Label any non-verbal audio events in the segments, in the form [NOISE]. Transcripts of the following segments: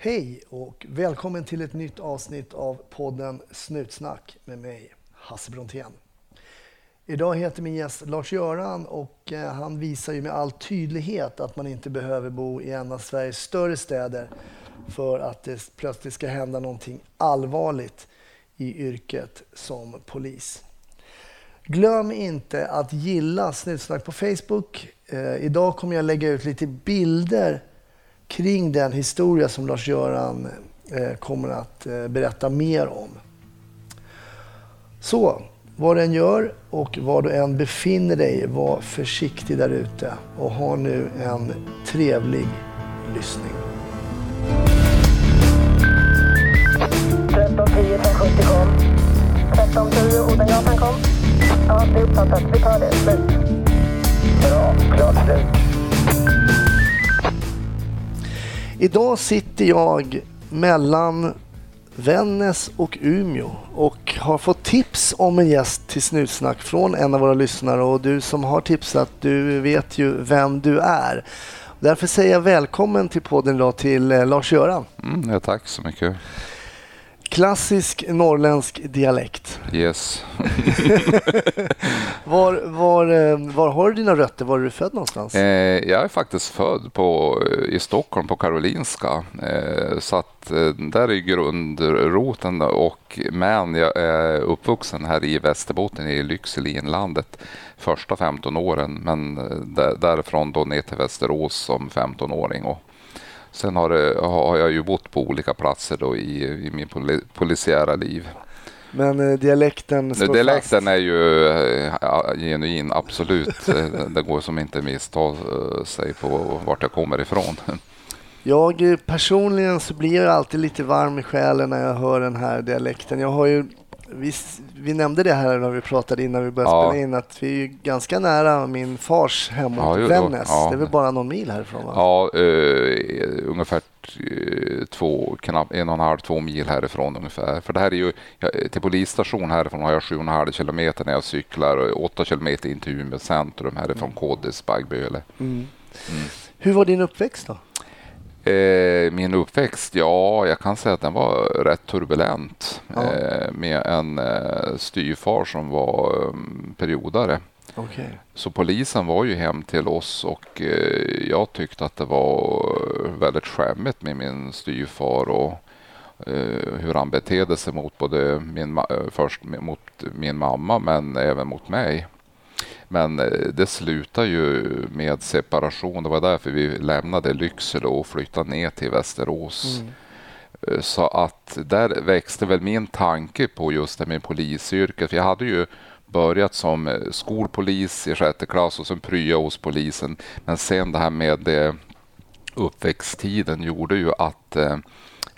Hej och välkommen till ett nytt avsnitt av podden Snutsnack med mig, Hasse Brontén. Idag heter min gäst Lars-Göran och eh, han visar ju med all tydlighet att man inte behöver bo i en av Sveriges större städer för att det plötsligt ska hända någonting allvarligt i yrket som polis. Glöm inte att gilla Snutsnack på Facebook. Eh, idag kommer jag lägga ut lite bilder kring den historia som Lars-Göran eh, kommer att eh, berätta mer om. Så, vad du än gör och var du än befinner dig, var försiktig där ute och ha nu en trevlig lyssning. 1310 570 kom. 1310 Odengatan kom. Ja, det är uppfattat. Vi tar det. Slut. Bra. Klart slut. Idag sitter jag mellan Vännäs och Umeå och har fått tips om en gäst till Snutsnack från en av våra lyssnare och du som har tipsat, du vet ju vem du är. Därför säger jag välkommen till podden idag till eh, Lars-Göran. Mm, ja, tack så mycket. Klassisk norrländsk dialekt. Yes. [LAUGHS] Var, var, eh, var har du dina rötter? Var är du född någonstans? Eh, jag är faktiskt född på, i Stockholm på Karolinska. Eh, så att, eh, där är grundroten. Och, men jag är uppvuxen här i Västerbotten, i Lycksele, inlandet, första 15 åren. Men eh, där, därifrån då ner till Västerås som 15-åring. Och sen har, det, har jag ju bott på olika platser då i, i min poli, polisiära liv. Men eh, dialekten står Dialekten fast. är ju eh, genuin, absolut. Eh, det går som inte missta eh, sig på vart jag kommer ifrån. Jag eh, personligen så blir jag alltid lite varm i själen när jag hör den här dialekten. Jag har ju, vi, vi nämnde det här när vi pratade innan vi började Ja. spela in att vi är ju ganska nära min fars hemort Ja, Vännäs. ja. Det är väl bara någon mil härifrån va? Ja, eh, ungefär eh, två, knappt en och en halv, två mil härifrån ungefär. För det här är ju, till polisstation härifrån har jag sju och en halv kilometer när jag cyklar och åtta kilometer in till Umeå centrum härifrån Kodis, Baggböle. Mm. Hur var din uppväxt då? Eh, min uppväxt, ja, jag kan säga att den var rätt turbulent. Ja. Eh, med en eh, styvfar som var um, periodare. Okej. Så polisen var ju hem till oss och eh, jag tyckte att det var väldigt skämmigt med min styvfar och eh, hur han betedde sig mot både min, eh, först mot min mamma men även mot mig. Men eh, det slutade ju med separation. Det var därför vi lämnade Lycksele och flyttade ner till Västerås. Mm. Eh, Så att där växte väl min tanke på just det med polisyrket. För jag hade ju börjat som eh, skolpolis i sjätte klass och sen prya hos polisen. Men sen det här med uppväxttiden gjorde ju att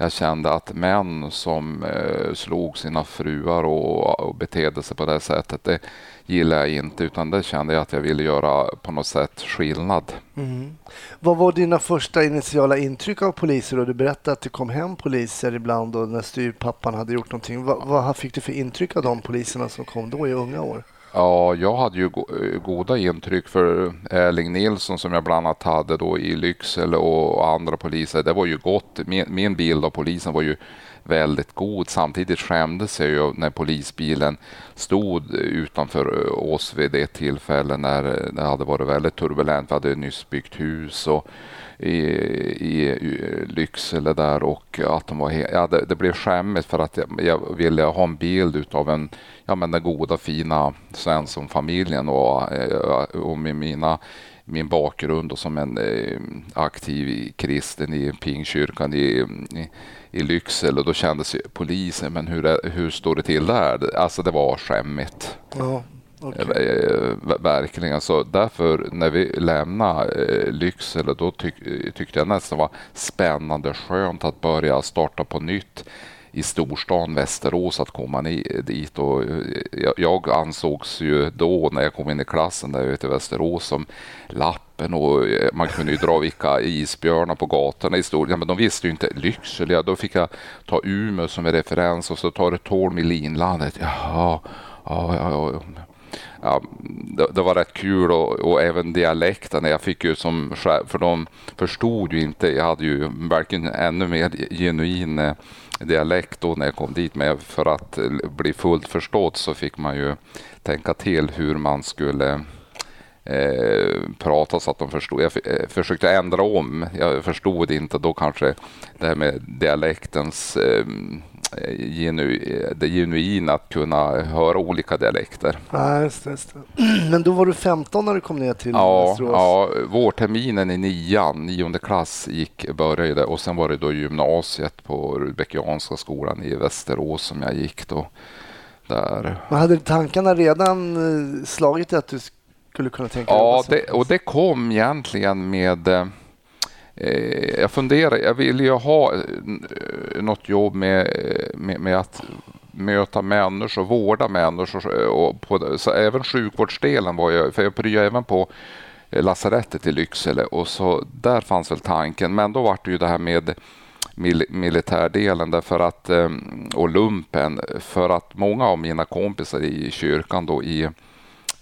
jag kände att män som eh, slog sina fruar och, och betedde sig på det sättet, det gillar jag inte. Utan det kände jag att jag ville göra på något sätt skillnad. Mm. Vad var dina första initiala intryck av poliser? Och du berättade att det kom hem poliser ibland och när styrpappan hade gjort någonting. Vad, vad fick du för intryck av de poliserna som kom då i unga år? Ja, jag hade ju eh, goda intryck för eh, Erling Nilsson som jag bland annat hade då i Lycksele och andra poliser. Det var ju gott. Min, min bild av polisen var ju väldigt god. Samtidigt skämdes jag ju när polisbilen stod utanför eh, oss vid det tillfälle eh, när det hade varit väldigt turbulent. Vi hade nyss byggt hus och i, i eh, Lycksele där och att de var ja, det, det blev skämmigt för att jag, jag ville ha en bild utav en, ja men den goda fina Svensson-familjen och, och med mina min bakgrund och som en eh, aktiv kristen i pingkyrkan i, i, i Lycksele. Och då kändes polisen, men hur, är, hur står det till där? Alltså det var skämmigt. Ja, okej. Eh, ver- Verkligen. Så därför när vi lämnade eh, Lycksele då tyck, tyckte jag nästan var spännande skönt att börja starta på nytt i storstan Västerås att komma ni, dit. Och eh, jag, jag ansågs ju då när jag kom in i klassen där ute i Västerås som lappen och eh, man kunde ju dra vilka isbjörnar på gatorna i stor. Ja, men de visste ju inte Lycksele. Ja, Då fick jag ta Umeå som en referens och så tar det 12 i linlandet. Jaha, ja, ja, ja. ja, det, det, var rätt kul och, och även dialekten. Jag fick ju som för de förstod ju inte. Jag hade ju verkligen ännu mer genuin eh, dialekt då när jag kom dit. Men för att bli fullt förstådd så fick man ju tänka till hur man skulle eh, prata så att de förstod. Jag eh, försökte ändra om. Jag förstod inte då kanske det här med dialektens eh, genu, det genuina att kunna höra olika dialekter. Ja, just just. [CLEARS THROAT] Men då var du 15 när du kom ner till ja, Västerås? Ja, vårterminen i nian, nionde klass, gick, började och sen var det då gymnasiet på Rudbeckianska skolan i Västerås som jag gick då. Där. Men hade tankarna redan eh, slagit att du skulle kunna tänka dig Ja, det, och det kom egentligen med eh, Eh, jag funderar, jag ville ju ha eh, något jobb med, eh, med, med att möta människor, vårda människor. Och på, så även sjukvårdsdelen var jag, för jag pryade även på lasarettet i Lycksele och så där fanns väl tanken. Men då var det ju det här med mil militärdelen därför att, och lumpen för att många av mina kompisar i kyrkan då i,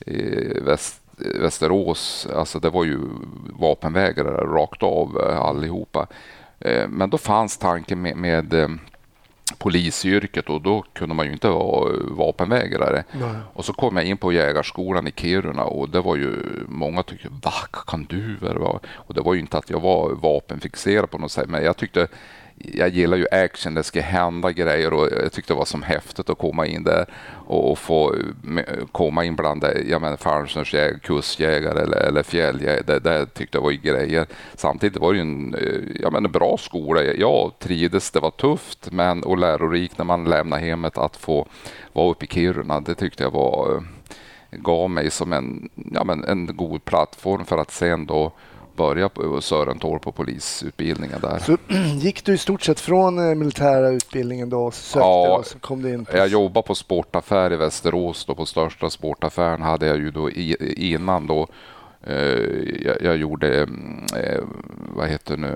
i väst, Västerås, alltså det var ju vapenvägrare rakt av eh, allihopa. Eh, men då fanns tanken med, med eh, polisyrket och då kunde man ju inte vara vapenvägrare. Nej. Och så kom jag in på jägarskolan i Kiruna och det var ju många tyckte, va, kan du? Och det var ju inte att jag var vapenfixerad på något sätt, men jag tyckte jag gillar ju action, det ska hända grejer och jag tyckte det var som häftigt att komma in där och, få komma in bland jag menar, fallskärmsjägare, kustjägare eller, eller fjälljägare. Det, det tyckte jag var grejer. Samtidigt var det ju en, eh, jag menar, bra skola. Jag trivdes, det var tufft men, och lärorikt när man lämnade hemmet att få vara uppe i Kiruna. Det tyckte jag var eh, gav mig som en, ja, men en god plattform för att sen då börja på Sörentorp på polisutbildningen där. Så [CLEARS THROAT] gick du i stort sett från eh, militära utbildningen då? Sökte ja, och så kom du in på... jag jobbade på sportaffär i Västerås då på största sportaffären hade jag ju då innan då eh, jag, jag, gjorde, eh, vad heter nu,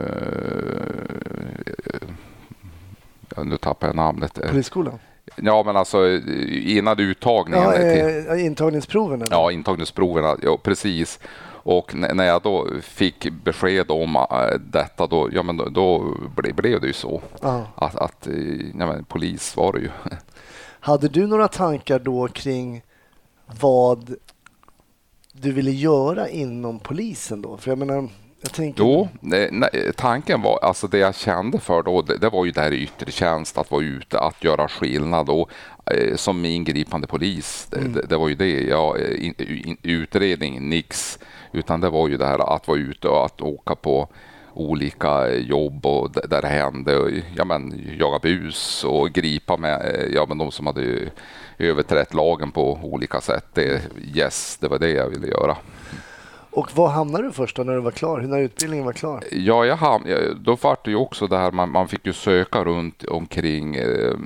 nu tappar jag namnet. Polisskolan? Ja, men alltså innan uttagningen. Ja, till, intagningsproven? Eller? Ja, intagningsproven, ja, precis. Och när jag då fick besked om äh, detta, då, ja, men då, då blev det ju så. Att, att ja, men, polis var det ju. Hade du några tankar då kring vad du ville göra inom polisen då? För jag menar, jag tänker... Jo, nej, tanken var, alltså det jag kände för då, det, det var ju det här yttre tjänst, att vara ute, att göra skillnad och eh, som ingripande polis. Mm. Det, det, var ju det. Ja, in, in, utredning, nix. Utan det var ju det här att vara ute och att åka på olika jobb och där det hände. Ja, men, jaga bus och gripa med ja, men de som hade överträtt lagen på olika sätt. Det, yes, det var det jag ville göra. Och var hamnade du först då när du var klar? När utbildningen var klar? Ja, jag ham då var det ju också det här man, man fick ju söka runt omkring eh,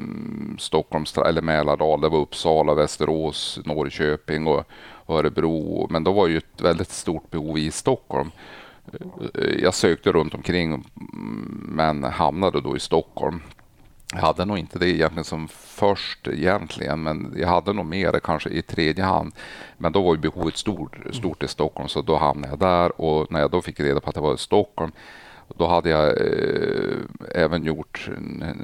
Stockholms eller Mälardal. Det var Uppsala, Västerås, Norrköping och Örebro. Men då var ju ett väldigt stort behov i Stockholm. Eh, jag sökte runt omkring mm, men hamnade då i Stockholm. Jag hade nog inte det egentligen som först egentligen, men jag hade nog mer det kanske i tredje hand. Men då var ju behovet stort, stort i Stockholm, så då hamnade jag där och när jag då fick reda på att det var i Stockholm då hade jag eh, även gjort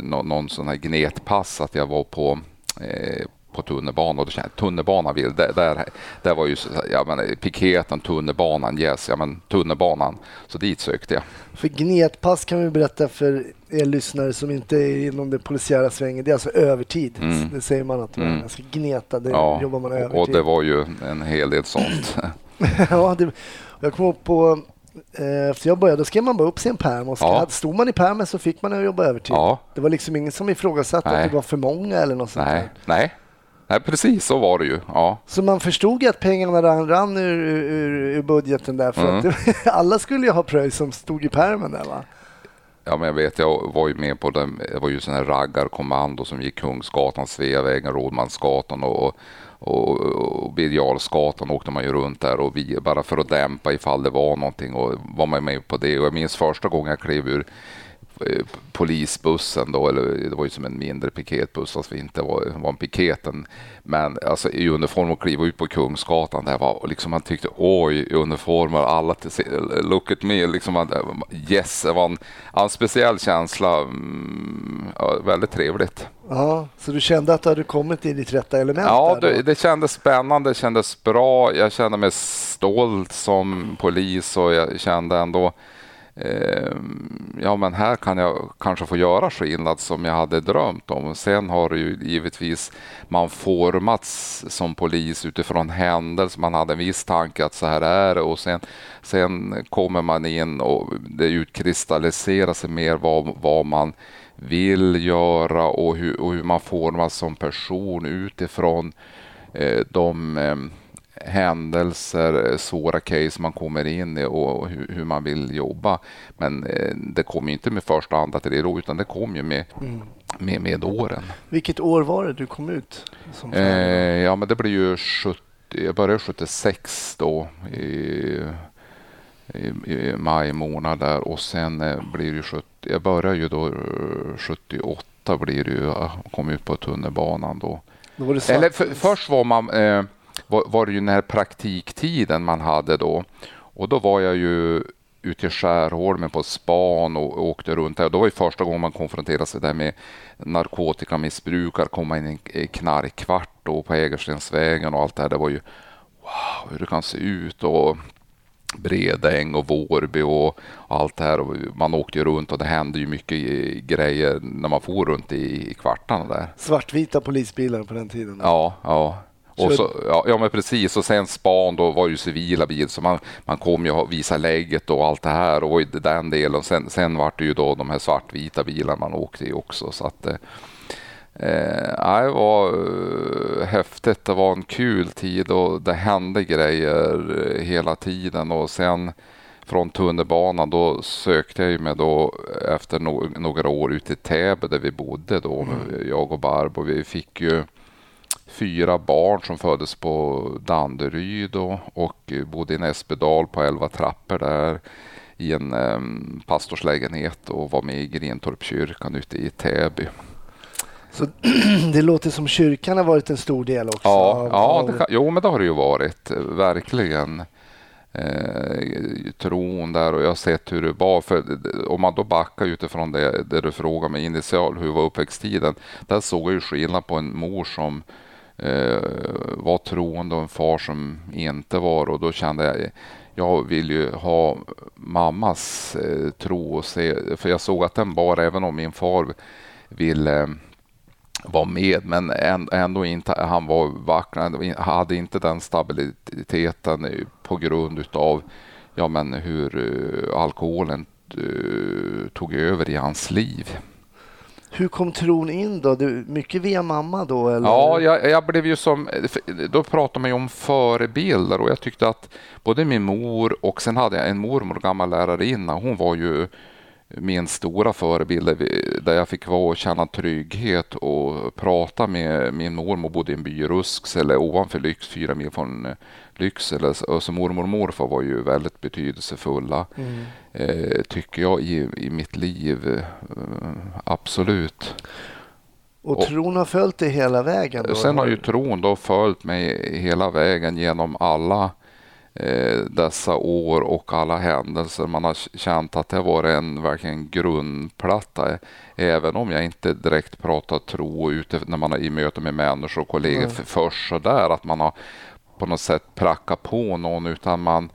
någon, någon sån här gnetpass, att jag var på eh, på tunnelbanan och då kände jag tunnelbanan vill, där, där, där var ju ja, men, piketen, tunnelbanan, yes, ja men tunnelbanan. Så dit sökte jag. För gnetpass kan vi berätta för er lyssnare som inte är inom den polisiära svängen. Det är alltså övertid. Mm. Det säger man att man mm. ska gneta, det ja, jobbar man övertid. Och det var ju en hel del sånt. [LAUGHS] ja, det, jag kommer ihåg på eh, efter jag började, då skrev man bara upp sin pärm och ja. stod man i pärmen så fick man jobba övertid. Ja. Det var liksom ingen som ifrågasatte Nej. att det var för många eller något sånt Nej. Nej. Nej, precis så var det ju. Ja. Så man förstod ju att pengarna rann, rann ur, ur, ur budgeten där. För mm. att [LAUGHS] alla skulle ju ha pröjs som stod i pärmen där va? Ja, men jag vet, jag var ju med på den, det var ju sån här raggarkommando som gick Kungsgatan, Sveavägen, Rådmansgatan och, och, och Birger åkte man ju runt där och vi, bara för att dämpa ifall det var någonting och var man med på det. Och jag minns första gången jag klev ur polisbussen då, eller det var ju som en mindre piketbuss, vi inte var, var en piketen. Men alltså i uniform och kliva ut på Kungsgatan, det var liksom man tyckte oj, uniformer, alla till look at me, liksom man, yes, det var en, en speciell känsla. Mm, ja, väldigt trevligt. Ja, så du kände att du hade kommit i ditt rätta element? Ja, där det, det kändes spännande, det kändes bra. Jag kände mig stolt som polis och jag kände ändå eh, Ehm, ja, men här kan jag kanske få göra skillnad som jag hade drömt om. Sen har det ju givetvis man formats som polis utifrån händelser. Man hade en viss tanke att så här är det och sen, sen kommer man in och det utkristalliserar sig mer vad, vad man vill göra och hur, och hur man formas som person utifrån eh, de eh, händelser, eh, svåra case man kommer in i och hur, hur man vill jobba. Men eh, det kom ju inte med första andra tre år utan det kom ju med, med, med åren. Vilket år var det du kom ut? Eh, ja, men det blir ju 70, jag började 76 då i, i, i maj månad där och sen eh, blir det ju 70, jag började ju då eh, 78 blir det ju, jag kom ut på tunnelbanan då. då var det Eller för, först var man, eh, var, var det ju den här praktiktiden man hade då och då var jag ju ute i Skärholmen på span och, och åkte runt där. Då var det första gången man konfronterades här med narkotikamissbrukare, komma in i en knarkkvart då på Hägerstensvägen och allt det här. Det var ju wow, hur det kan se ut och Bredäng och Vårby och allt det här. Och man åkte ju runt och det hände ju mycket grejer när man for runt i, i kvartarna där. Svartvita polisbilar på den tiden? Ja, ja. Och så, ja, ja, men precis. Och sen span, då var ju civila bil, så man, man kom ju och visa lägget och allt det här och i den delen. Sen, sen var det ju då de här svartvita bilarna man åkte i också. Så att, eh, eh, det var eh, häftigt. Det var en kul tid och det hände grejer hela tiden. Och sen från tunnelbanan då sökte jag mig då efter no några år ut i Täby där vi bodde då, jag och Barbro. Vi fick ju fyra barn som föddes på Danderyd och bodde i Näsbydal på elva trappor där i en um, pastorslägenhet och var med i Grentorpskyrkan ute i Täby. Så [CLEARS THROAT] det låter som kyrkan har varit en stor del också? Ja, ja det jo men det har det ju varit, verkligen. Eh, tron där och jag har sett hur det var. För om man då backar utifrån det, det du frågade mig initialt, hur var uppväxttiden? Där såg jag ju skillnad på en mor som Eh, var troende och en far som inte var och då kände jag jag vill ju ha mammas eh, tro och se, för jag såg att den bar även om min far ville eh, var med, men ändå inte. Han var vacker, hade inte den stabiliteten på grund utav ja, men hur eh, alkoholen eh, tog över i hans liv. Hur kom tron in då? Du, mycket via mamma då? Eller? Ja, jag, jag blev ju som... Då pratade man ju om förebilder och jag tyckte att både min mor och sen hade jag en mormor, gammal lärarinna. Hon var ju min stora förebild där jag fick vara och känna trygghet och prata med min mormor bodde i en by i Rusksele ovanför Lyx, fyra mil från eh, Lycksele. Så mormor och morfar var ju väldigt betydelsefulla, Mm. eh, tycker jag, i, i mitt liv. Eh, absolut. Och och- tron har följt dig hela vägen? Då? Sen har ju tron då följt mig hela vägen genom alla dessa år och alla händelser. Man har känt att det har varit en verkligen grundplatta. Även om jag inte direkt pratar tro ute när man är i möte med människor och kollegor för först så där att man har på något sätt prackat på någon utan man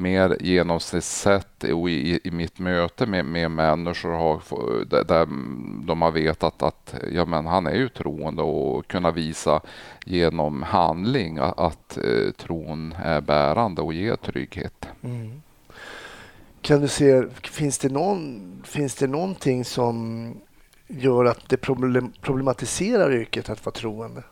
mer genom sitt sätt och i, i mitt möte med, med människor har, där, de har vetat att ja, men han är ju troende och kunna visa genom handling att, att tron är bärande och ger trygghet. Mm. Kan du se, finns det, någon, finns det någonting som gör att det problematiserar yrket att vara troende?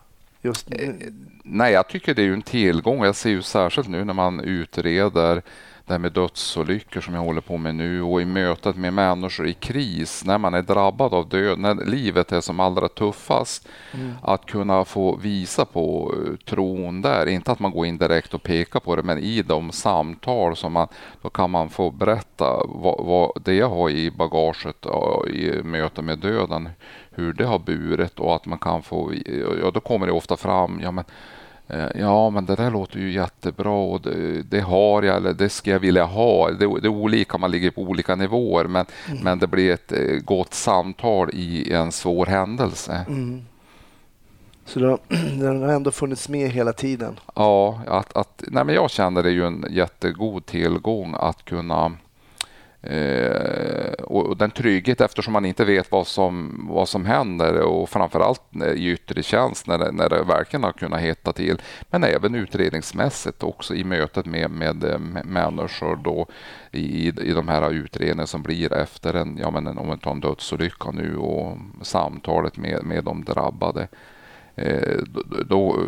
Just nu? Nej, jag tycker det är en tillgång. Jag ser ju särskilt nu när man utreder det här med dödsolyckor som jag håller på med nu och i mötet med människor i kris, när man är drabbad av död, när livet är som allra tuffast, mm. att kunna få visa på eh, tron där. Inte att man går in direkt och pekar på det, men i de samtal som man, då kan man få berätta vad, vad det jag har i bagaget i möte med döden, hur det har burit och att man kan få, ja då kommer det ofta fram, ja men Eh, ja, men det där låter ju jättebra och det, det, har jag eller det ska jag vilja ha. Det, det är olika, man ligger på olika nivåer, men, mm. men det blir ett eh, gott samtal i en svår händelse. Mm. Så den har [CLEARS THROAT] ändå funnits med hela tiden? Ja, att, att, nej men jag känner det är ju en jättegod tillgång att kunna Eh, och den trygghet eftersom man inte vet vad som, vad som händer och framförallt eh, i yttre tjänst när det, när det verkligen har kunnat hetta till. Men även utredningsmässigt också i mötet med, med, eh, med människor då i, i de här utredningarna som blir efter en, ja men om tar en dödsolycka nu och samtalet med, med de drabbade. Eh, då,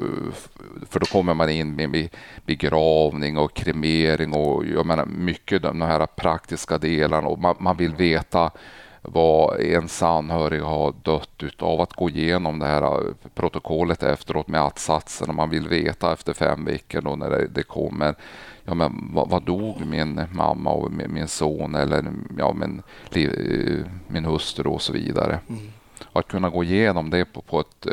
för då kommer man in med begravning och kremering och jag menar mycket de här praktiska delarna och man, man vill veta vad ens anhörig har dött utav. Att gå igenom det här eh, protokollet efteråt med att-satsen och man vill veta efter fem veckor då när det, det kommer. Ja, men vad, vad, dog min mamma och min, min son eller ja, min, eh, min hustru och så vidare. Mm. Att kunna gå igenom det på, på ett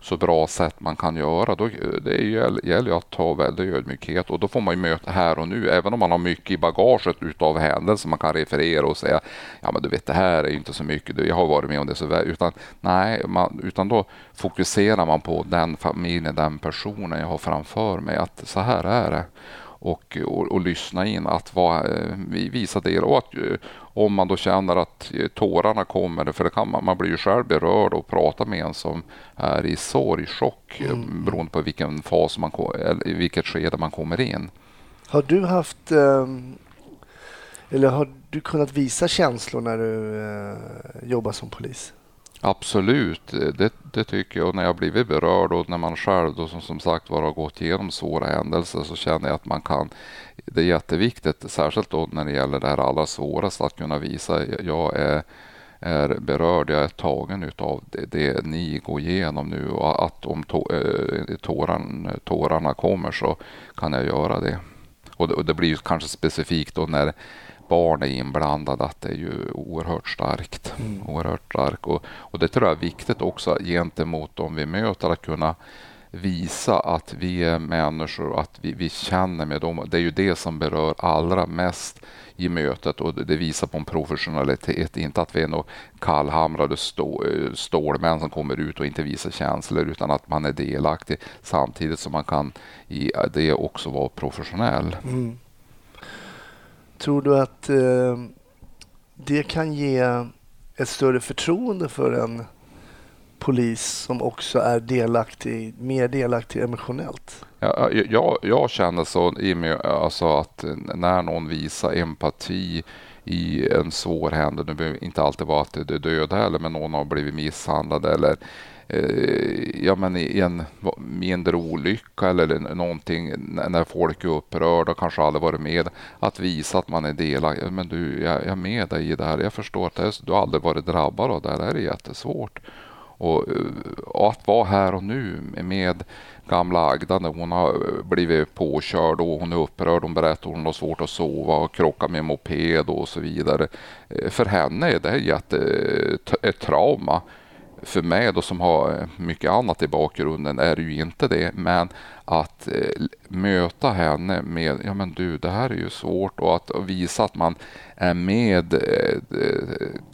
så bra sätt man kan göra. Då, det gäller ju att ha väldigt ödmjukhet och då får man ju möta här och nu, även om man har mycket i bagaget utav händelser man kan referera och säga ja men du vet det här är ju inte så mycket, jag har varit med om det så väl. Utan, nej, man, utan då fokuserar man på den familjen, den personen jag har framför mig, att så här är det och, och, och lyssna in, att vara, eh, visa det. Och att, eh, om man då känner att eh, tårarna kommer, för det kan man, man blir ju själv berörd och pratar med en som är i sorg, chock, mm. beroende på vilken fas man, eller vilket skede man kommer in. Har du haft, eller har du kunnat visa känslor när du jobbar som polis? Absolut, eh, det, det, tycker jag. Och när jag blivit berörd och när man själv då, som, som sagt var har gått igenom svåra händelser så känner jag att man kan. Det är jätteviktigt, särskilt då när det gäller det här allra svåraste, att kunna visa jag är, är berörd, jag är tagen utav det, det ni går igenom nu och att om tå, eh, tåran, tårarna kommer så kan jag göra det. Och det, och det blir kanske specifikt då när barn är inblandade, att det är ju oerhört starkt. Mm. Oerhört starkt. Och, och det tror jag är viktigt också gentemot dem vi möter, att kunna visa att vi är människor, att vi, vi känner med dem. Det är ju det som berör allra mest i mötet och det visar på en professionalitet, inte att vi är några kallhamrade stå, stålmän som kommer ut och inte visar känslor utan att man är delaktig samtidigt som man kan i det också vara professionell. Mm. Tror du att eh, det kan ge ett större förtroende för en polis som också är delaktig, mer delaktig emotionellt? Ja, jag, jag känner så i mig, alltså att när någon visar empati i en svår händelse, det behöver inte alltid vara att det är döda heller, men någon har blivit misshandlad eller Eh, ja, men i en mindre olycka eller någonting när folk är upprörda och kanske aldrig varit med. Att visa att man är delaktig. Men du, jag, är med dig i det här. Jag förstår att är, du aldrig varit drabbad av det här. Det här är jättesvårt. Och, och, att vara här och nu med gamla Agda när hon har eh, blivit påkörd och hon är upprörd. Hon berättar att hon har svårt att sova och krockar med moped och så vidare. För henne är det jätte, ett trauma för mig då som har mycket annat i bakgrunden är det ju inte det. Men att eh, möta henne med, ja men du det här är ju svårt och att visa att man är med eh,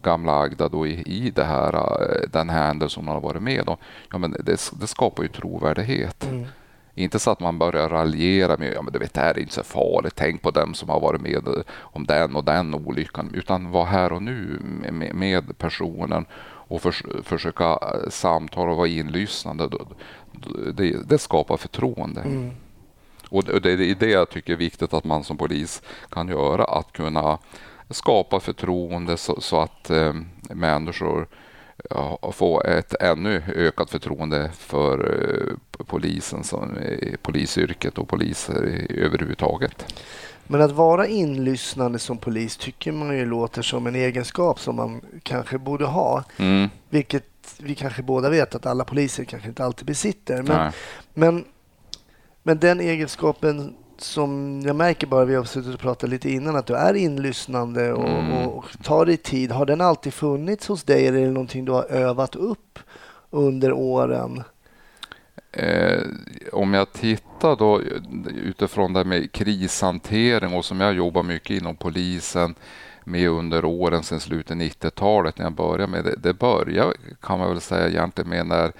gamla Agda då i, i det här, eh, den händelse hon har varit med om. Ja men det, det skapar ju trovärdighet. Mm. Inte så att man börjar raljera med, ja men du vet det här är inte så farligt, tänk på dem som har varit med om den och den olyckan. Utan vara här och nu med, med personen och för, försöka eh, samtala och vara inlyssnande. Det, det skapar förtroende. Mm. Och det är det jag tycker är viktigt att man som polis kan göra. Att kunna skapa förtroende så, så att eh, människor ja, får ett ännu ökat förtroende för eh, polisen, som, polisyrket och poliser överhuvudtaget. Men att vara inlyssnande som polis tycker man ju låter som en egenskap som man kanske borde ha. Mm. Vilket vi kanske båda vet att alla poliser kanske inte alltid besitter. Men, Nej. men, men den egenskapen som jag märker bara, vi har suttit och pratat lite innan, att du är inlyssnande och, Mm. och, och tar dig tid. Har den alltid funnits hos dig eller är det någonting du har övat upp under åren? Eh, om jag tittar då eh, utifrån det här med krishantering och som jag jobbar mycket inom polisen med under åren sedan slutet 90-talet när jag började med det. Det började kan man väl säga egentligen med när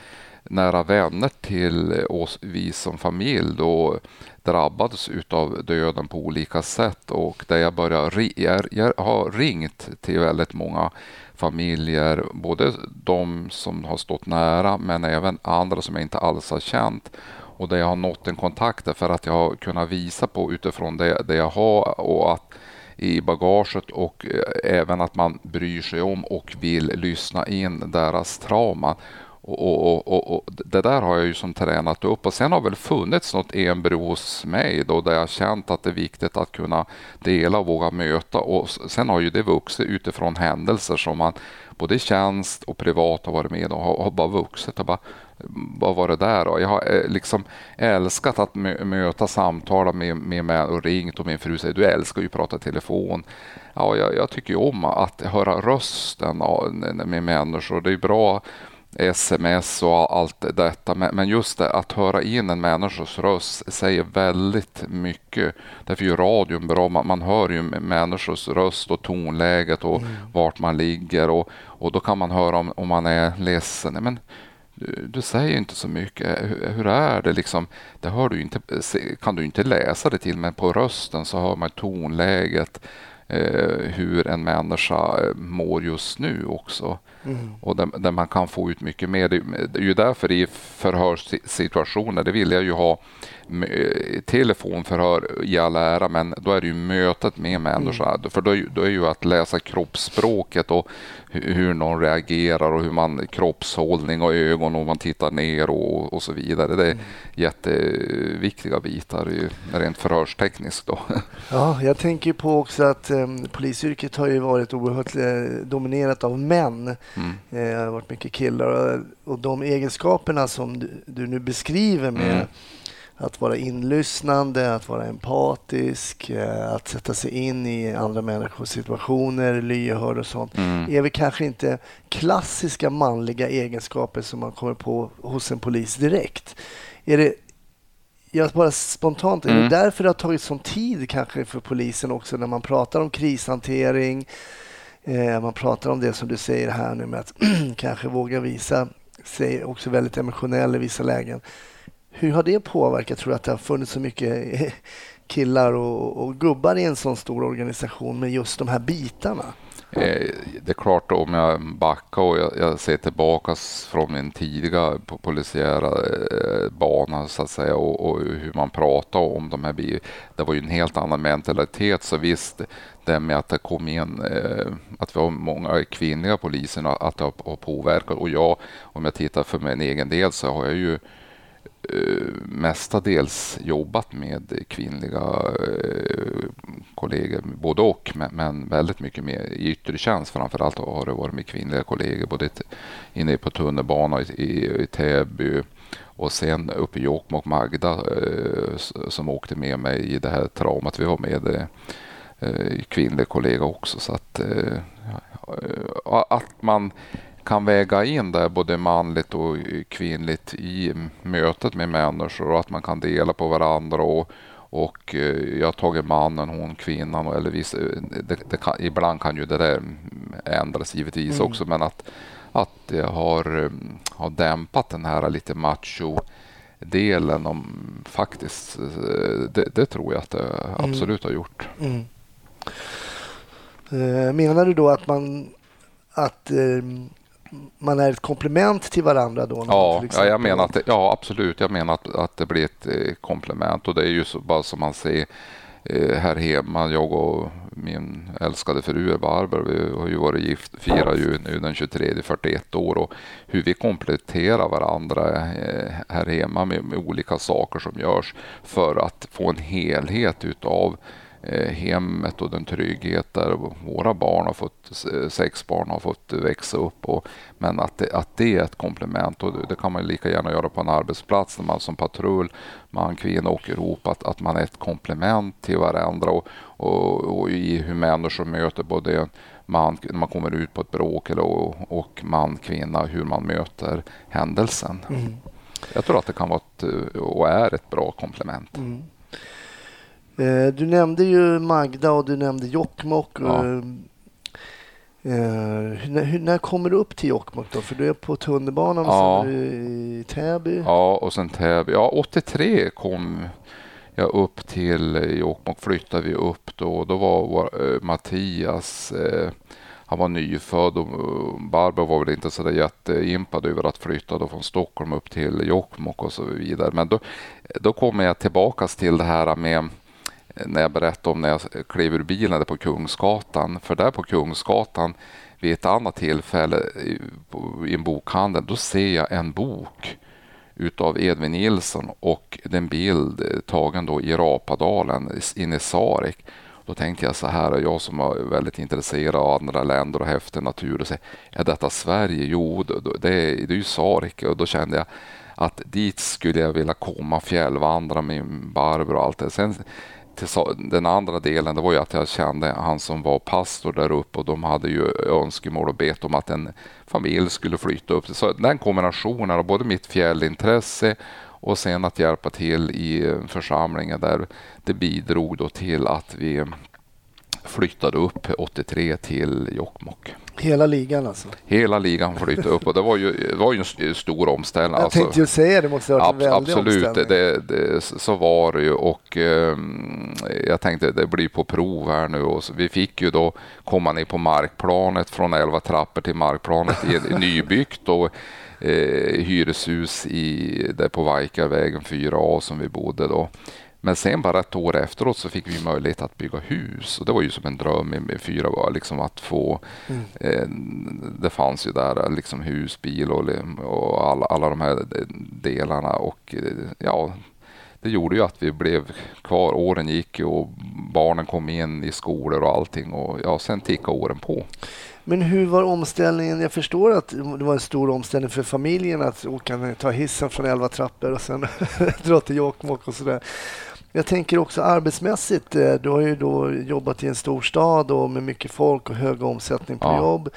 nära vänner till oss, vi som familj då drabbades utav döden på olika sätt och där jag började, jag, jag har ringt till väldigt många familjer, både de som har stått nära men även andra som jag inte alls har känt och där jag har nått en kontakt för att jag har kunnat visa på utifrån det, det jag har och att i bagaget och eh, även att man bryr sig om och vill lyssna in deras trauma. Och, och, och, och Det där har jag ju som tränat upp och sen har väl funnits något embryo hos mig då där jag känt att det är viktigt att kunna dela och våga möta och sen har ju det vuxit utifrån händelser som man både i tjänst och privat har varit med och har, har bara vuxit. Och bara, vad var det där? då? jag har eh, liksom älskat att mö, möta samtala med, med mig och ringt och min fru säger du älskar ju att prata i telefon. Ja, jag, jag tycker ju om att höra rösten med människor. Det är bra sms och allt detta. Men just det, att höra in en människas röst säger väldigt mycket. Därför är ju radion bra. Man, hör ju människors röst och tonläget och vart man ligger. Och, och då kan man höra om, om man är ledsen. Men du, du säger inte så mycket. Hur, hur är det? Liksom, det hör du inte, kan du inte läsa det till, men på rösten så hör man tonläget. Eh, hur en människa eh, mår just nu också. Och där, där man kan få ut mycket mer. Det, är ju därför i förhörssituationer, det vill jag ju ha telefonförhör i all ära, men då är det ju mötet med människan. För då är, ju- då är ju att läsa kroppsspråket och hur, någon reagerar och hur man kroppshållning och ögon och man tittar ner och, och så vidare. Det är jätteviktiga bitar i- rent förhörstekniskt. Då. [LAUGHS] Ja, jag tänker på också att eh, polisyrket har ju varit oerhört eh, dominerat av män. Mm. Eh, det har varit mycket killar och, och de egenskaperna som du, du nu beskriver med Mm. Att vara inlyssnande, att vara empatisk, eh, att sätta sig in i andra människors situationer, lyhörd och sånt Mm. är väl kanske inte klassiska manliga egenskaper som man kommer på hos en polis direkt. Är det, jag bara spontant, är Mm. det därför det har tagit sån tid kanske för polisen också när man pratar om krishantering, eh, man pratar om det som du säger här nu med att [CLEARS THROAT] kanske våga visa sig också väldigt emotionell i vissa lägen. Hur har det påverkat? Tror du att det har funnits så mycket [LAUGHS] killar och, och gubbar i en sån stor organisation med just de här bitarna? Eh, det är klart om jag backar och jag, jag ser tillbaka från min tidiga polisiära eh, bana så att säga och, och hur man pratar om de här Det var ju en helt annan mentalitet så visst det med att det kom in eh, att vi har många kvinnliga poliser att det har, påverkat och jag om jag tittar för min egen del så har jag ju Eh, mestadels jobbat med kvinnliga eh, kollegor, både och, men, väldigt mycket mer i yttre tjänst. Framförallt har det varit med kvinnliga kollegor, både inne på tunnelbanan i, i, Täby och sen uppe i Jokkmokk, Magda eh, som åkte med mig i det här traumat. Vi var med kvinnlig kollega också. Så att, att man kan väga in det både manligt och kvinnligt i mötet med människor och att man kan dela på varandra. Och, och eh, jag har tagit mannen, hon kvinnan. Eller viss, det, det kan, ibland kan ju det där ändras givetvis Mm. också men att, att det har, eh, har dämpat den här lite macho delen om faktiskt, eh, det, det tror jag att det absolut har gjort. Mm. Menar du då att man att eh, man är ett komplement till varandra då? Ja, ja, jag menar att det, ja, absolut. Jag menar att, att det blir ett eh, komplement och det är ju så, bara som man ser eh, här hemma. Jag och min älskade fru Barbro, vi har ju varit gift, firar ju nu den 23, 41 år och hur vi kompletterar varandra eh, här hemma med, med olika saker som görs för att få en helhet utav hemmet och den trygghet där våra barn har fått, sex barn har fått växa upp. Och, men att det, att det är ett komplement och det, det kan man lika gärna göra på en arbetsplats när man som patrull, man, kvinna åker ihop, att, att man är ett komplement till varandra och, och, och i hur människor möter både man, när man kommer ut på ett bråk eller, och, och man, kvinna, hur man möter händelsen. Mm. Jag tror att det kan vara ett, och är ett bra komplement. Mm. Eh, du nämnde ju Magda och du nämnde Jokkmokk. Ja. Eh, hur, när kommer du upp till Jokkmokk då? För du är på tunnelbanan ja. och sen i Täby. Ja, och sen Täby. Ja, 83 kom jag upp till Jokkmokk. Flyttade vi upp då. Då var vår, eh, Mattias eh, han var nyfödd och Barbro var väl inte så där jätteimpad över att flytta då från Stockholm upp till Jokkmokk och så vidare. Men då, då kommer jag tillbaka till det här med när jag berättade om när jag klev ur bilen på Kungsgatan. För där på Kungsgatan vid ett annat tillfälle i en bokhandel, då ser jag en bok utav Edvin Nilsson och den bild eh, tagen då i Rapadalen inne i Sarek. Då tänkte jag så här, jag som är väldigt intresserad av andra länder och häftig natur, och så är detta Sverige? Jo, det är, det är ju Sarek och då kände jag att dit skulle jag vilja komma, fjällvandra med Barbro och allt det. Sen den andra delen det var ju att jag kände han som var pastor där uppe och de hade ju önskemål och bet om att en familj skulle flytta upp. Så den kombinationen av både mitt fjällintresse och sen att hjälpa till i församlingen där det bidrog då till att vi flyttade upp 83 till Jokkmokk. Hela ligan alltså? Hela ligan flyttade upp och det var ju, det var ju en stor omställning. Jag alltså, tänkte ju säga det, måste ha varit en väldig Absolut, det, det, så var det ju och eh, jag tänkte det blir på prov här nu och vi fick ju då komma ner på markplanet från 11 trappor till markplanet i nybyggt och eh, hyreshus i, där på Vajkarvägen 4A som vi bodde då. Men sen bara ett år efteråt så fick vi möjlighet att bygga hus och det var ju som en dröm med fyra var liksom att få. Mm. Eh, det fanns ju där liksom hus, bil och, och alla, alla de här delarna och eh, ja, det gjorde ju att vi blev kvar. Åren gick och barnen kom in i skolor och allting och ja, sen tickade åren på. Men hur var omställningen? Jag förstår att det var en stor omställning för familjen att åka, ta hissen från elva trappor och sen [LAUGHS] dra till Jokkmokk och sådär. Jag tänker också arbetsmässigt. Eh, du har ju då jobbat i en stor stad och med mycket folk och hög omsättning på ja. jobb.